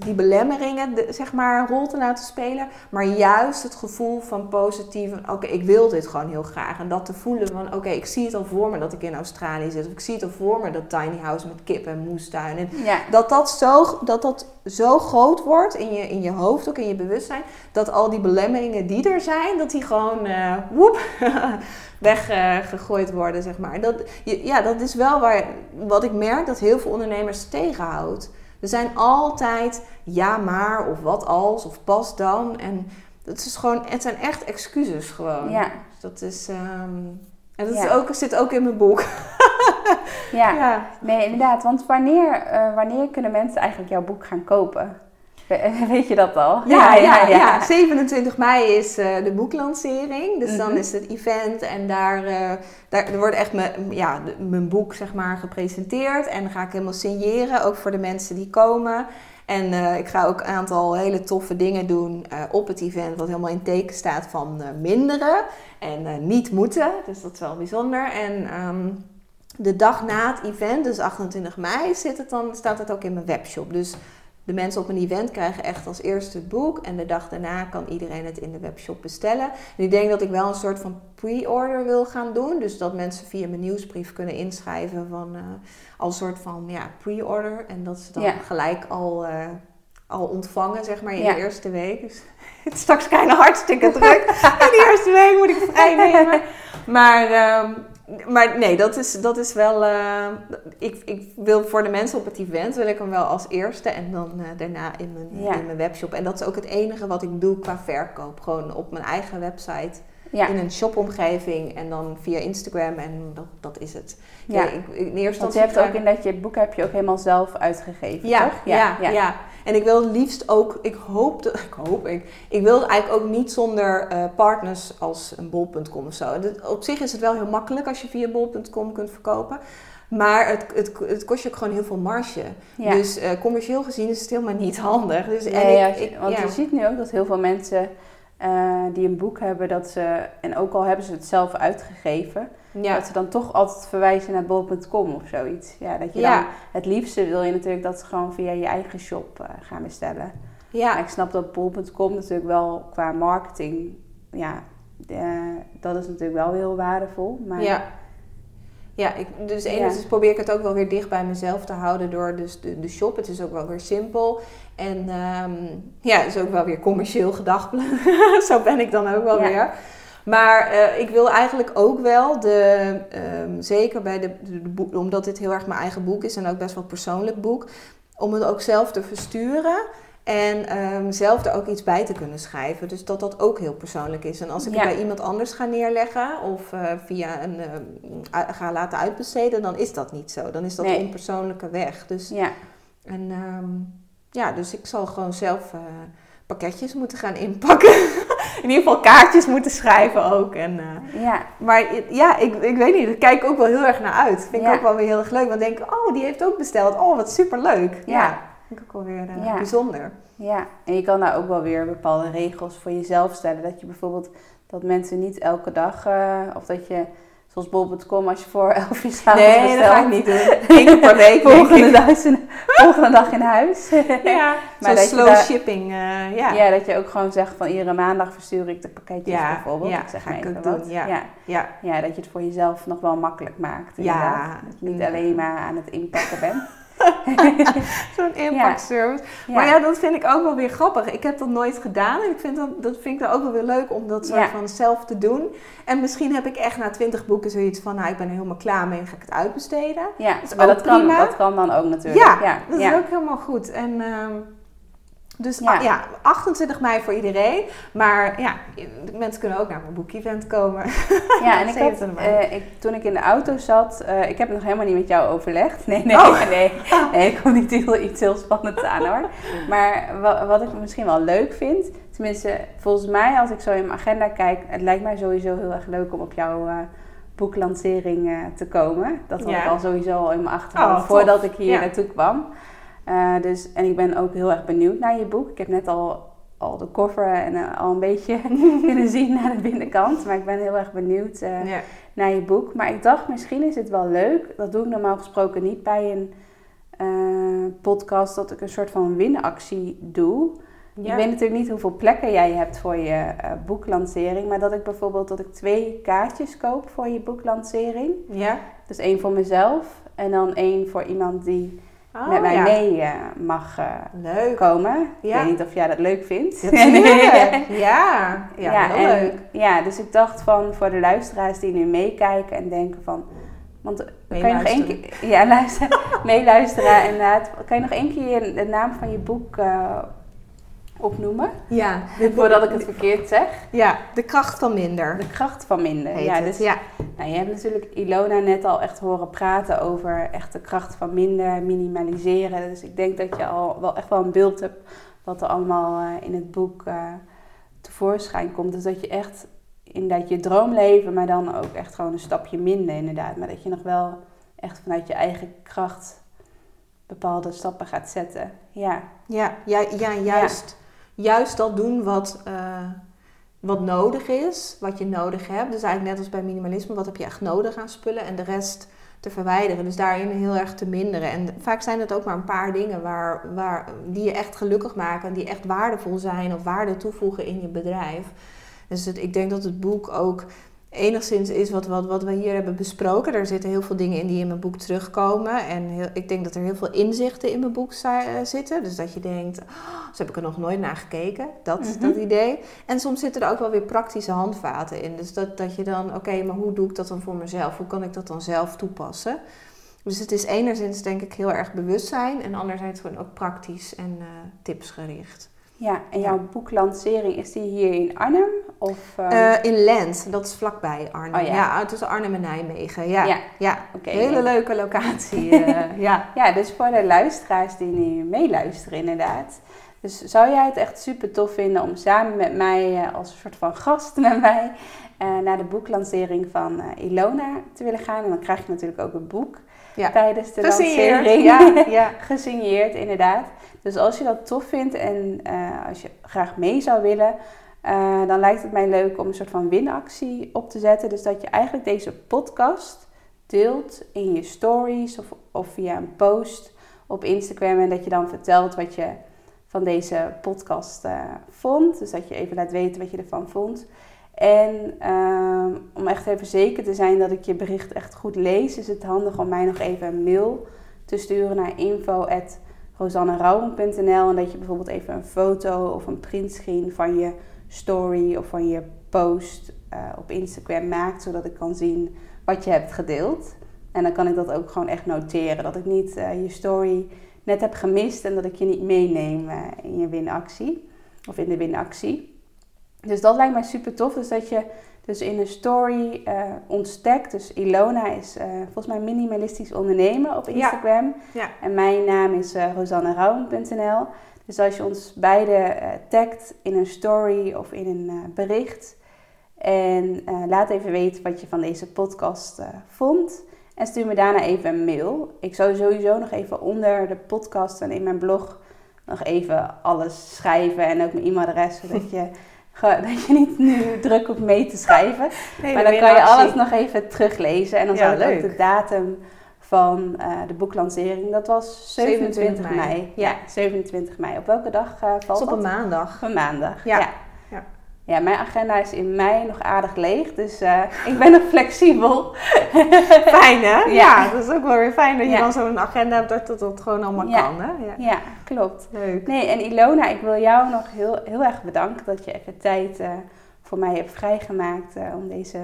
die belemmeringen de- zeg maar een rol te laten spelen, maar juist het gevoel van positief, van, oké, ik wil dit gewoon heel graag. En dat te voelen van, oké, ik zie het al voor me dat ik in Australië zit. Of ik zie het al voor me dat tiny house met kip en moestuin. En Ja, dat dat zo, dat dat zo groot wordt in je, in je hoofd, ook in je bewustzijn, dat al die belemmeringen die er zijn, dat die gewoon eh woep, weggegooid worden, zeg maar. Dat, ja, dat is wel waar, wat ik merk dat heel veel ondernemers tegenhoudt. Er zijn altijd ja maar, of wat als, of pas dan. En dat is gewoon, het zijn echt excuses gewoon. ja, Dus dat is, ehm, en dat Ja. is ook, zit ook in mijn boek. ja. ja. Nee, inderdaad. Want wanneer, eh, wanneer kunnen mensen eigenlijk jouw boek gaan kopen? We- Weet je dat al? Ja, ja, ja, 27 mei is eh, de boeklancering. Dus dan Mhm. is het event en daar, eh, daar wordt echt mijn, ja, mijn boek zeg maar, gepresenteerd. En dan ga ik helemaal signeren, ook voor de mensen die komen. En eh, ik ga ook een aantal hele toffe dingen doen op het event, wat helemaal in teken staat van minderen en niet moeten. Dus dat is wel bijzonder. En ehm, de dag na het event, dus 28 mei, zit het dan, staat het ook in mijn webshop. Dus de mensen op een event krijgen echt als eerste het boek. En de dag daarna kan iedereen het in de webshop bestellen. En ik denk dat ik wel een soort van pre-order wil gaan doen. Dus dat mensen via mijn nieuwsbrief kunnen inschrijven van eh, als soort van ja, pre-order. En dat ze dan Ja. gelijk al, eh, al ontvangen, zeg maar, in Ja. de eerste week. Dus het is straks bijna hartstikke druk. in de eerste week moet ik vrij nemen. Maar, ehm, maar nee, dat is, dat is wel. eh, ik, ik wil voor de mensen op het event wil ik hem wel als eerste en dan eh, daarna in mijn, Ja. in mijn webshop. En dat is ook het enige wat ik doe qua verkoop. Gewoon op mijn eigen website Ja, in een shopomgeving en dan via Instagram en dat, dat is het. ja. ik, ik- in eerste Want je hebt ook in dat je boek heb je ook helemaal zelf uitgegeven, ja, toch? ja, ja, En ik wil liefst ook, ik hoop, dat- ik hoop, ik, ik wil eigenlijk ook niet zonder eh, partners als een bol.com of zo. Op zich is het wel heel makkelijk als je via bol.com kunt verkopen. Maar het, het, het kost je ook gewoon heel veel marge. Ja. Dus eh, commercieel gezien is het helemaal niet handig. Dus, en Nee, ik- want ja. je ziet nu ook dat heel veel mensen eh, die een boek hebben, dat ze, en ook al hebben ze het zelf uitgegeven, ja. dat ze dan toch altijd verwijzen naar bol.com of zoiets. Ja, dat je Ja. dan, het liefste wil je natuurlijk dat ze gewoon via je eigen shop eh, gaan bestellen. ja. Maar ik snap dat bol.com natuurlijk wel qua marketing, ja, dat is natuurlijk wel heel waardevol. Maar Ja. Ja, ik, dus Ja. enerzijds probeer ik het ook wel weer dicht bij mezelf te houden door dus de, de shop. Het is ook wel weer simpel. En ehm, ja, het is ook wel weer commercieel gedacht. Zo ben ik dan ook wel Ja. weer. Maar eh, ik wil eigenlijk ook wel, de, ehm, zeker bij de, de, de boek, omdat dit heel erg mijn eigen boek is en ook best wel een persoonlijk boek, om het ook zelf te versturen. En ehm, zelf er ook iets bij te kunnen schrijven. Dus dat dat ook heel persoonlijk is. En als ik Ja. het bij iemand anders ga neerleggen of eh, via een ehm, ga laten uitbesteden, dan is dat niet zo. Dan is dat Nee. een onpersoonlijke weg. Dus, ja, en, ja, dus ik zal gewoon zelf eh, pakketjes moeten gaan inpakken. In ieder geval kaartjes moeten schrijven ook. En, eh, ja, maar ja, ik, ik weet niet, daar kijk ik ook wel heel erg naar uit. Vind ik ook wel weer heel erg leuk. Want denk ik, oh, die heeft ook besteld. Oh, wat superleuk. Ja, Ja. vind ik ook wel weer eh, bijzonder. ja. En je kan daar ook wel weer bepaalde regels voor jezelf stellen. Dat je bijvoorbeeld, dat mensen niet elke dag, eh, of dat je, zoals bol.com, als je voor 11 uur s'avonds Nee, bestelt. dat ga ik niet doen. Eén keer per week. Volgende, dag in, volgende dag in huis. Ja, Maar dat slow daar- shipping. eh, ja. Ja. dat je ook gewoon zegt van iedere maandag verstuur ik de pakketjes Ja, bijvoorbeeld. ja, ik zeg ga ik ook doen, ja. ja. Ja. Ja, dat je het voor jezelf nog wel makkelijk maakt. Ja. Dat je niet alleen maar aan het inpakken bent. Zo'n inpakservice. Ja. Maar ja, dat vind ik ook wel weer grappig. Ik heb dat nooit gedaan. En ik vind dat, dat vind ik dan ook wel weer leuk om dat soort Ja. van zelf te doen. En misschien heb ik echt na twintig boeken zoiets van... Nou, ik ben er helemaal klaar mee en ga ik het uitbesteden. Ja, is maar ook dat kan, dat kan dan ook natuurlijk. Ja, dat is ook helemaal goed. En... ehm, dus Ja. ja. ja, 28 mei voor iedereen. Maar ja, mensen kunnen ook naar mijn boekevent komen. Ja, en ik had, 27 mei. eh, ik, toen ik in de auto zat, eh, ik heb het nog helemaal niet met jou overlegd. Nee, nee, Oh. nee. Nee, ik kom niet heel, iets heel spannends aan hoor. Maar wa- wat ik misschien wel leuk vind, tenminste volgens mij als ik zo in mijn agenda kijk, het lijkt mij sowieso heel erg leuk om op jouw eh, boeklancering te komen. Dat had Ja. ik al sowieso al in mijn achterhoofd Oh, voordat ik hier Ja. naartoe kwam. Eh, dus, en ik ben ook heel erg benieuwd naar je boek. Ik heb net al, al de cover en eh, al een beetje kunnen zien naar de binnenkant. Maar ik ben heel erg benieuwd eh, ja. naar je boek. Maar ik dacht, misschien is het wel leuk. Dat doe ik normaal gesproken niet bij een podcast. Dat ik een soort van winactie doe. Ja. Ik weet natuurlijk niet hoeveel plekken jij hebt voor je boeklancering. Maar dat ik bijvoorbeeld dat ik twee kaartjes koop voor je boeklancering. Ja. Dus één voor mezelf. En dan één voor iemand die Oh, met mij ja. mee eh, mag eh, Leuk. komen. Ja. Ik weet niet of jij dat leuk vindt. Ja, ja, ja, heel en- leuk. Ja, dus ik dacht van voor de luisteraars die nu meekijken en denken van... Want kan je nog één keer... Ja, luister, meeluisteren inderdaad. Kan je nog één keer de naam van je boek eh, opnoemen? Ja, Voordat ik het verkeerd zeg. Ja, de kracht van minder. De kracht van minder. Heet ja, dus, ja. Nou, je hebt natuurlijk Ilona net al echt horen praten over echt de kracht van minder, minimaliseren. Dus ik denk dat je al wel echt wel een beeld hebt wat er allemaal eh, in het boek eh, tevoorschijn komt. Dus dat je echt inderdaad je droomleven, maar dan ook echt gewoon een stapje minder inderdaad. Maar dat je nog wel echt vanuit je eigen kracht bepaalde stappen gaat zetten. Ja, Ja, ja, ja juist, juist dat doen wat, eh, wat nodig is, wat je nodig hebt. Dus eigenlijk net als bij minimalisme, wat heb je echt nodig aan spullen en de rest te verwijderen. Dus daarin heel erg te minderen. En vaak zijn het ook maar een paar dingen waar, waar, die je echt gelukkig maken, en die echt waardevol zijn of waarde toevoegen in je bedrijf. Dus ik denk dat het boek ook enigszins is wat, wat, wat we hier hebben besproken. Er zitten heel veel dingen in die in mijn boek terugkomen. En heel, ik denk dat er heel veel inzichten in mijn boek eh, zitten. Dus dat je denkt, oh, zo heb ik er nog nooit naar gekeken. Dat, Mhm. dat idee. En soms zitten er ook wel weer praktische handvaten in. Dus dat, dat je dan, oké, maar hoe doe ik dat dan voor mezelf? Hoe kan ik dat dan zelf toepassen? Dus het is enerzijds denk ik heel erg bewustzijn. En anderzijds gewoon ook praktisch en eh, tipsgericht. Ja. en Ja. jouw boeklancering, is die hier in Arnhem? Of, eh, Eh, in Lent, dat is vlakbij Arnhem. Oh ja. ja. tussen Arnhem en Nijmegen. Ja, Ja. hele leuke locatie. eh, ja. Ja, dus voor de luisteraars die nu meeluisteren inderdaad. Dus zou jij het echt super tof vinden om samen met mij, eh, als een soort van gast met mij, naar de boeklancering van Ilona te willen gaan? En dan krijg je natuurlijk ook een boek tijdens de Gesigneerd. lancering. Ja, ja. Gesigneerd, inderdaad. Dus als je dat tof vindt en eh, als je graag mee zou willen, eh, dan lijkt het mij leuk om een soort van winactie op te zetten. Dus dat je eigenlijk deze podcast deelt in je stories of, of via een post op Instagram. En dat je dan vertelt wat je van deze podcast eh, vond. Dus dat je even laat weten wat je ervan vond. En om echt even zeker te zijn dat ik je bericht echt goed lees, is het handig om mij nog even een mail te sturen naar info.rosannerouwen.nl en dat je bijvoorbeeld even een foto of een printscreen van je story of van je post eh, op Instagram maakt, zodat ik kan zien wat je hebt gedeeld. En dan kan ik dat ook gewoon echt noteren, dat ik niet eh, je story net heb gemist en dat ik je niet meeneem eh, in je winactie of in de winactie. Dus dat lijkt mij super tof. Dus dat je dus in een story eh ontdekt. Dus Ilona is eh, volgens mij minimalistisch ondernemen op. Instagram. Ja. En mijn naam is uh, rosannerouwen.nl. Dus als je ons beide tagt in een story of in een bericht. En laat even weten wat je van deze podcast vond. En stuur me daarna even een mail. Ik zou sowieso nog even onder de podcast en in mijn blog nog even alles schrijven. En ook mijn e-mailadres, zodat je, dat je niet nu druk hoeft mee te schrijven. maar dan kan je alles nog even teruglezen. En dan Ja, zal ook de datum van eh, de boeklancering. Dat was 27, 27 mei. mei. Ja, 27 mei. Op welke dag eh, valt Dat op een maandag. Op een maandag. Ja. Ja. Ja. Mijn agenda is in mei nog aardig leeg. Dus eh, ik ben nog flexibel. Fijn hè? Ja. Ja. dat is ook wel weer fijn dat je Ja. dan zo'n agenda hebt dat dat, dat gewoon allemaal Ja. kan hè? Ja. Ja, klopt. Leuk. Nee, en Ilona, ik wil jou nog heel, heel erg bedanken dat je even tijd eh, voor mij hebt vrijgemaakt eh, om, deze,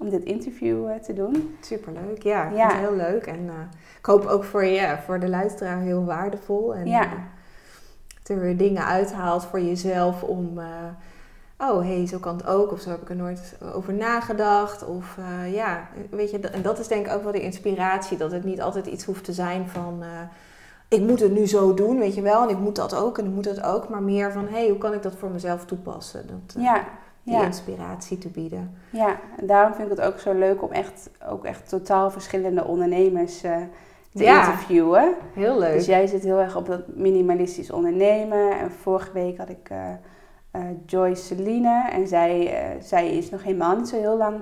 om dit interview te doen. Superleuk, ja. Ik vind het heel leuk. En ik hoop ook voor je, voor de luisteraar heel waardevol. En Ja. dat er weer dingen uithaalt voor jezelf om... oh, hé, hey, zo kan het ook. Of zo heb ik er nooit over nagedacht. Of eh, ja, weet je, en dat is denk ik ook wel de inspiratie. Dat het niet altijd iets hoeft te zijn van... eh, ik moet het nu zo doen, weet je wel. En ik moet dat ook en ik moet dat ook. Maar meer van, hé, hey, hoe kan ik dat voor mezelf toepassen? Dat, eh, Ja, Die ja. inspiratie te bieden. Ja, en daarom vind ik het ook zo leuk om echt, ook echt totaal verschillende ondernemers te Ja. interviewen. Heel leuk. Dus jij zit heel erg op dat minimalistisch ondernemen. En vorige week had ik eh, Joyce Celine. En zij, eh, zij is nog helemaal niet zo heel lang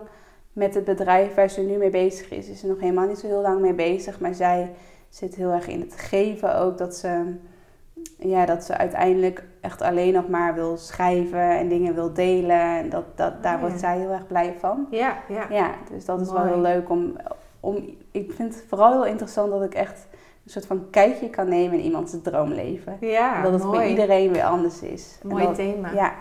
met het bedrijf waar ze nu mee bezig is. Is ze nog helemaal niet zo heel lang mee bezig. Maar zij zit heel erg in het geven ook. Dat ze, ja, dat ze uiteindelijk echt alleen nog maar wil schrijven en dingen wil delen. En dat, dat, daar Ja. wordt zij heel erg blij van. Ja, ja. Ja, dus dat is wel heel leuk om, om. Ik vind het vooral heel interessant dat ik echt een soort van kijkje kan nemen in iemands droomleven. Ja, dat het mooi. voor iedereen weer anders is. Mooi dat- thema. Ja,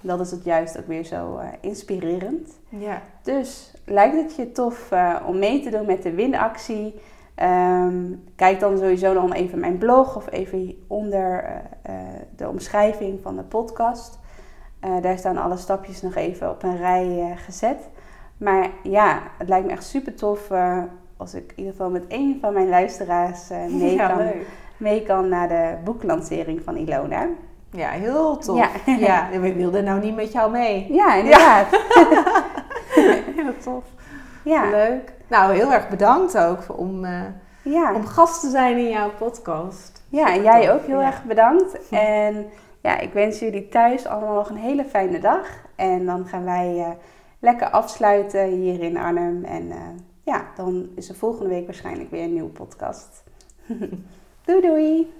dat is het juist ook weer zo eh, inspirerend. Ja. Dus lijkt het je tof eh, om mee te doen met de winactie? Ehm, kijk dan sowieso nog even mijn blog of even onder eh, de omschrijving van de podcast. Daar staan alle stapjes nog even op een rij gezet. Maar ja, het lijkt me echt super tof als ik in ieder geval met één van mijn luisteraars eh, mee, ja, kan, leuk. mee kan naar de boeklancering van Ilona. Ja, heel tof. Ja. Ja, we wilden nou niet met jou mee. Ja, inderdaad. Heel tof. Ja, Leuk. Nou, heel erg bedankt ook om, eh, ja. om gast te zijn in jouw podcast. ja en jij ook heel erg bedankt. En ja, ik wens jullie thuis allemaal nog een hele fijne dag. En dan gaan wij eh, lekker afsluiten hier in Arnhem. En ja, dan is er volgende week waarschijnlijk weer een nieuwe podcast. doei doei!